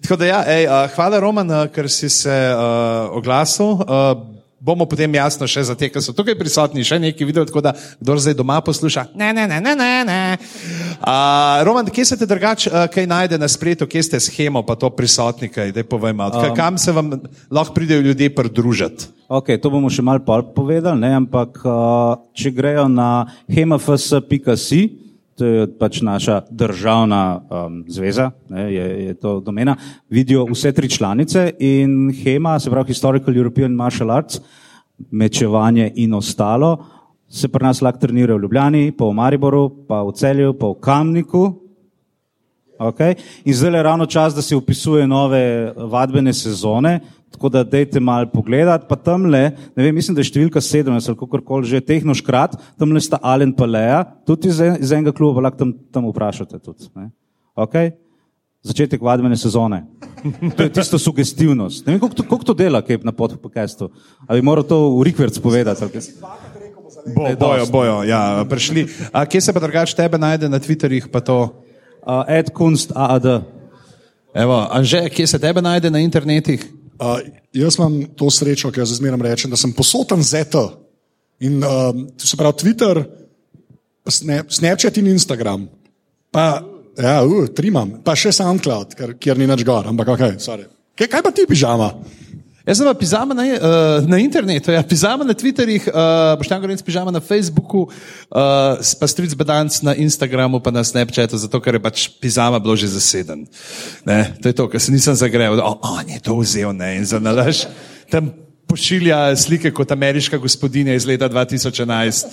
Tako da, ja, ej, uh, hvala, Roman, uh, ker si se uh, oglasil. Uh, bomo potem jasno še za te, ki so tukaj prisotni, še nekaj videli, tako da kdo zdaj doma posluša. Ne, ne, ne, ne, ne. ne. Uh, Roman, kje se te drugače, uh, kaj najde na spletu, kje ste schemo, pa to prisotni, kaj da povem, um, kam se vam lahko pridejo ljudje pridružiti? Ok, to bomo še malo povedali, ne? ampak uh, če grejo na hemafs.si, to je pač naša državna um, zveza, ne, je, je to domena, vidijo vse tri članice in HEMA, se pravi Historical European Martial Arts, mečevanje in ostalo, se pri nas lahko trenira v Ljubljani, pa v Mariboru, pa v Celju, pa v Kamniku. Okay. In zdaj je ravno čas, da se upisuje nove vadbene sezone, tako da dejte malo pogledati. Pa tam le, ne vem, mislim, da je številka 17 ali kako koli že tehnoškrat, tam le sta Alen pa Leja, tudi iz, iz enega kluba, lahko tam, tam vprašate tudi. Okay. Začetek vadbene sezone. To je tisto sugestivnost. Ne vem, koliko to, koliko to dela, kaj na podkastu. Ali bi moral to v Rikverc povedati? Bo, bojo, bojo, ja, prišli. A kje se pa drugače tebe najde na Twitterjih? Uh, Ed Kunst, AAD. Evo, Anže, kje se tebe najde na internetih? Uh, jaz imam to srečo, ki jo zmeraj rečem, da sem posoten ZT. In uh, se pravi Twitter, Snap, Snapchat in Instagram. Pa, ja, uh, tri imam, pa še SoundCloud, ker, kjer ni več gor, ampak ok, sorry. Kaj, kaj pa ti pižama? Jaz sem pa pižama na, uh, na internetu, ja, pižama na Twitterjih, uh, boš tam govoril, pižama na Facebooku, uh, pa stric bedanc na Instagramu, pa na Snapchatu, zato ker je pač pižama bilo že zaseden. Ne, to je to, kar se nisem zagrejal, da oh, on je to vzel ne, in za nalaž. Tam pošilja slike kot ameriška gospodinja iz leta 2011.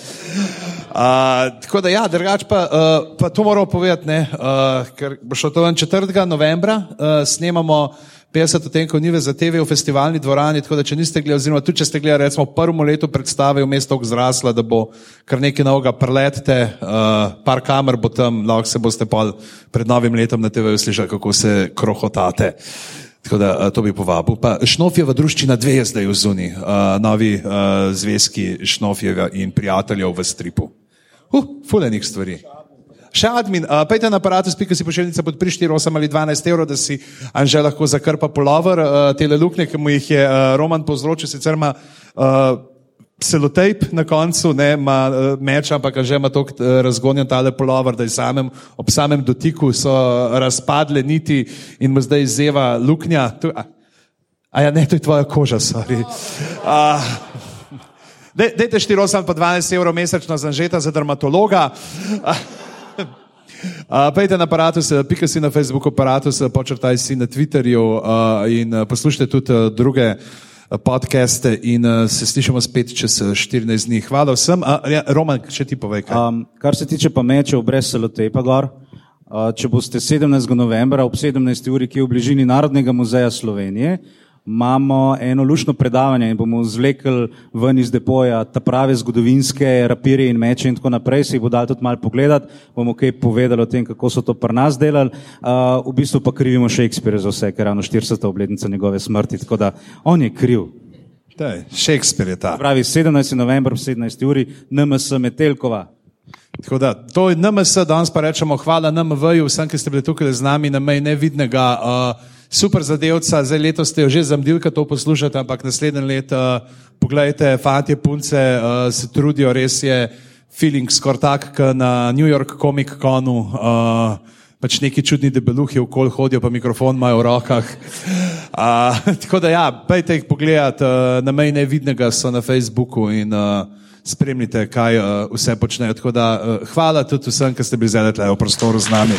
Uh, tako da, ja, drugač pa, uh, pa to moramo povedati, ne, uh, ker bo šlo to 4. novembra, uh, snemamo 50 odtenkov nive za TV v festivalni dvorani, tako da če niste gledali, oziroma tudi če ste gledali, recimo prvo leto predstave v mestu zrasla, da bo kar nekaj novega preletite, uh, par kamer bo tam, lahko se boste pa pred novim letom na TV slišali, kako se krohotate. Tako da uh, to bi povabil. Pa Šnofjeva druščina dve je zdaj v zuni, uh, novi uh, zvezki Šnofjeva in prijateljev v stripu. Uh, fulenih stvari. Še admin, uh, pejte na aparatus, pika si pošiljnica pod pri 4, 8 ali 12 evrov, da si Anže lahko zakrpa polover, uh, te luknje, ki mu jih je uh, Roman povzročil, sicer ima uh, selotejp na koncu, ne ima uh, meč, ampak že ima tako uh, razgonjen tale polover, da je samem, ob samem dotiku so razpadle niti in mu zdaj zeva luknja. Tu, a, a ja, ne, to je tvoja koža, sorry. Uh, Dajte 4, 8 pa 12 evrov mesečno za žeta za dermatologa. Uh, Pejte na aparatus, pika si na Facebooku, aparatus, počrtaj si na Twitterju uh, in poslušajte tudi uh, druge podcaste in uh, se slišimo spet čez 14 dni. Hvala vsem. Uh, ja, Roman, če ti povej. Um, kar se tiče pa mečev brez selotepa gor, uh, če boste 17. novembra ob 17. uri, ki je v bližini Narodnega muzeja Slovenije, imamo eno lušno predavanje in bomo zvlekli ven iz depoja ta prave zgodovinske rapirje in meče in tako naprej, si jih bo dal tudi malo pogledati, bomo kaj povedali o tem, kako so to pri nas delali. Uh, v bistvu pa krivimo Shakespeare za vse, ker ravno 40. obletnica njegove smrti, tako da on je kriv. Daj, Shakespeare je ta. Pravi 17. november, 17. uri, NMS Metelkova. Tako da, to je NMS, danes pa rečemo hvala NMV-ju, vsem, ki ste bili tukaj z nami, na mej nevidnega. Uh, super zadevca, zdaj letos ste jo že zamdili, da to poslušate, ampak naslednje leto, uh, pogledajte, fantje, punce uh, se trudijo, res je feeling skoraj tak, kot na New York Comic Conu. Uh, Pač neki čudni debeluhi okoli hodijo, pa mikrofon imajo v rokah. Uh, tako da, ja, pejte jih pogledati, uh, na mej nevidnega so na Facebooku in uh, spremljite, kaj uh, vse počnejo. Tako da, uh, hvala tudi vsem, ki ste bili zdaj v prostoru z nami.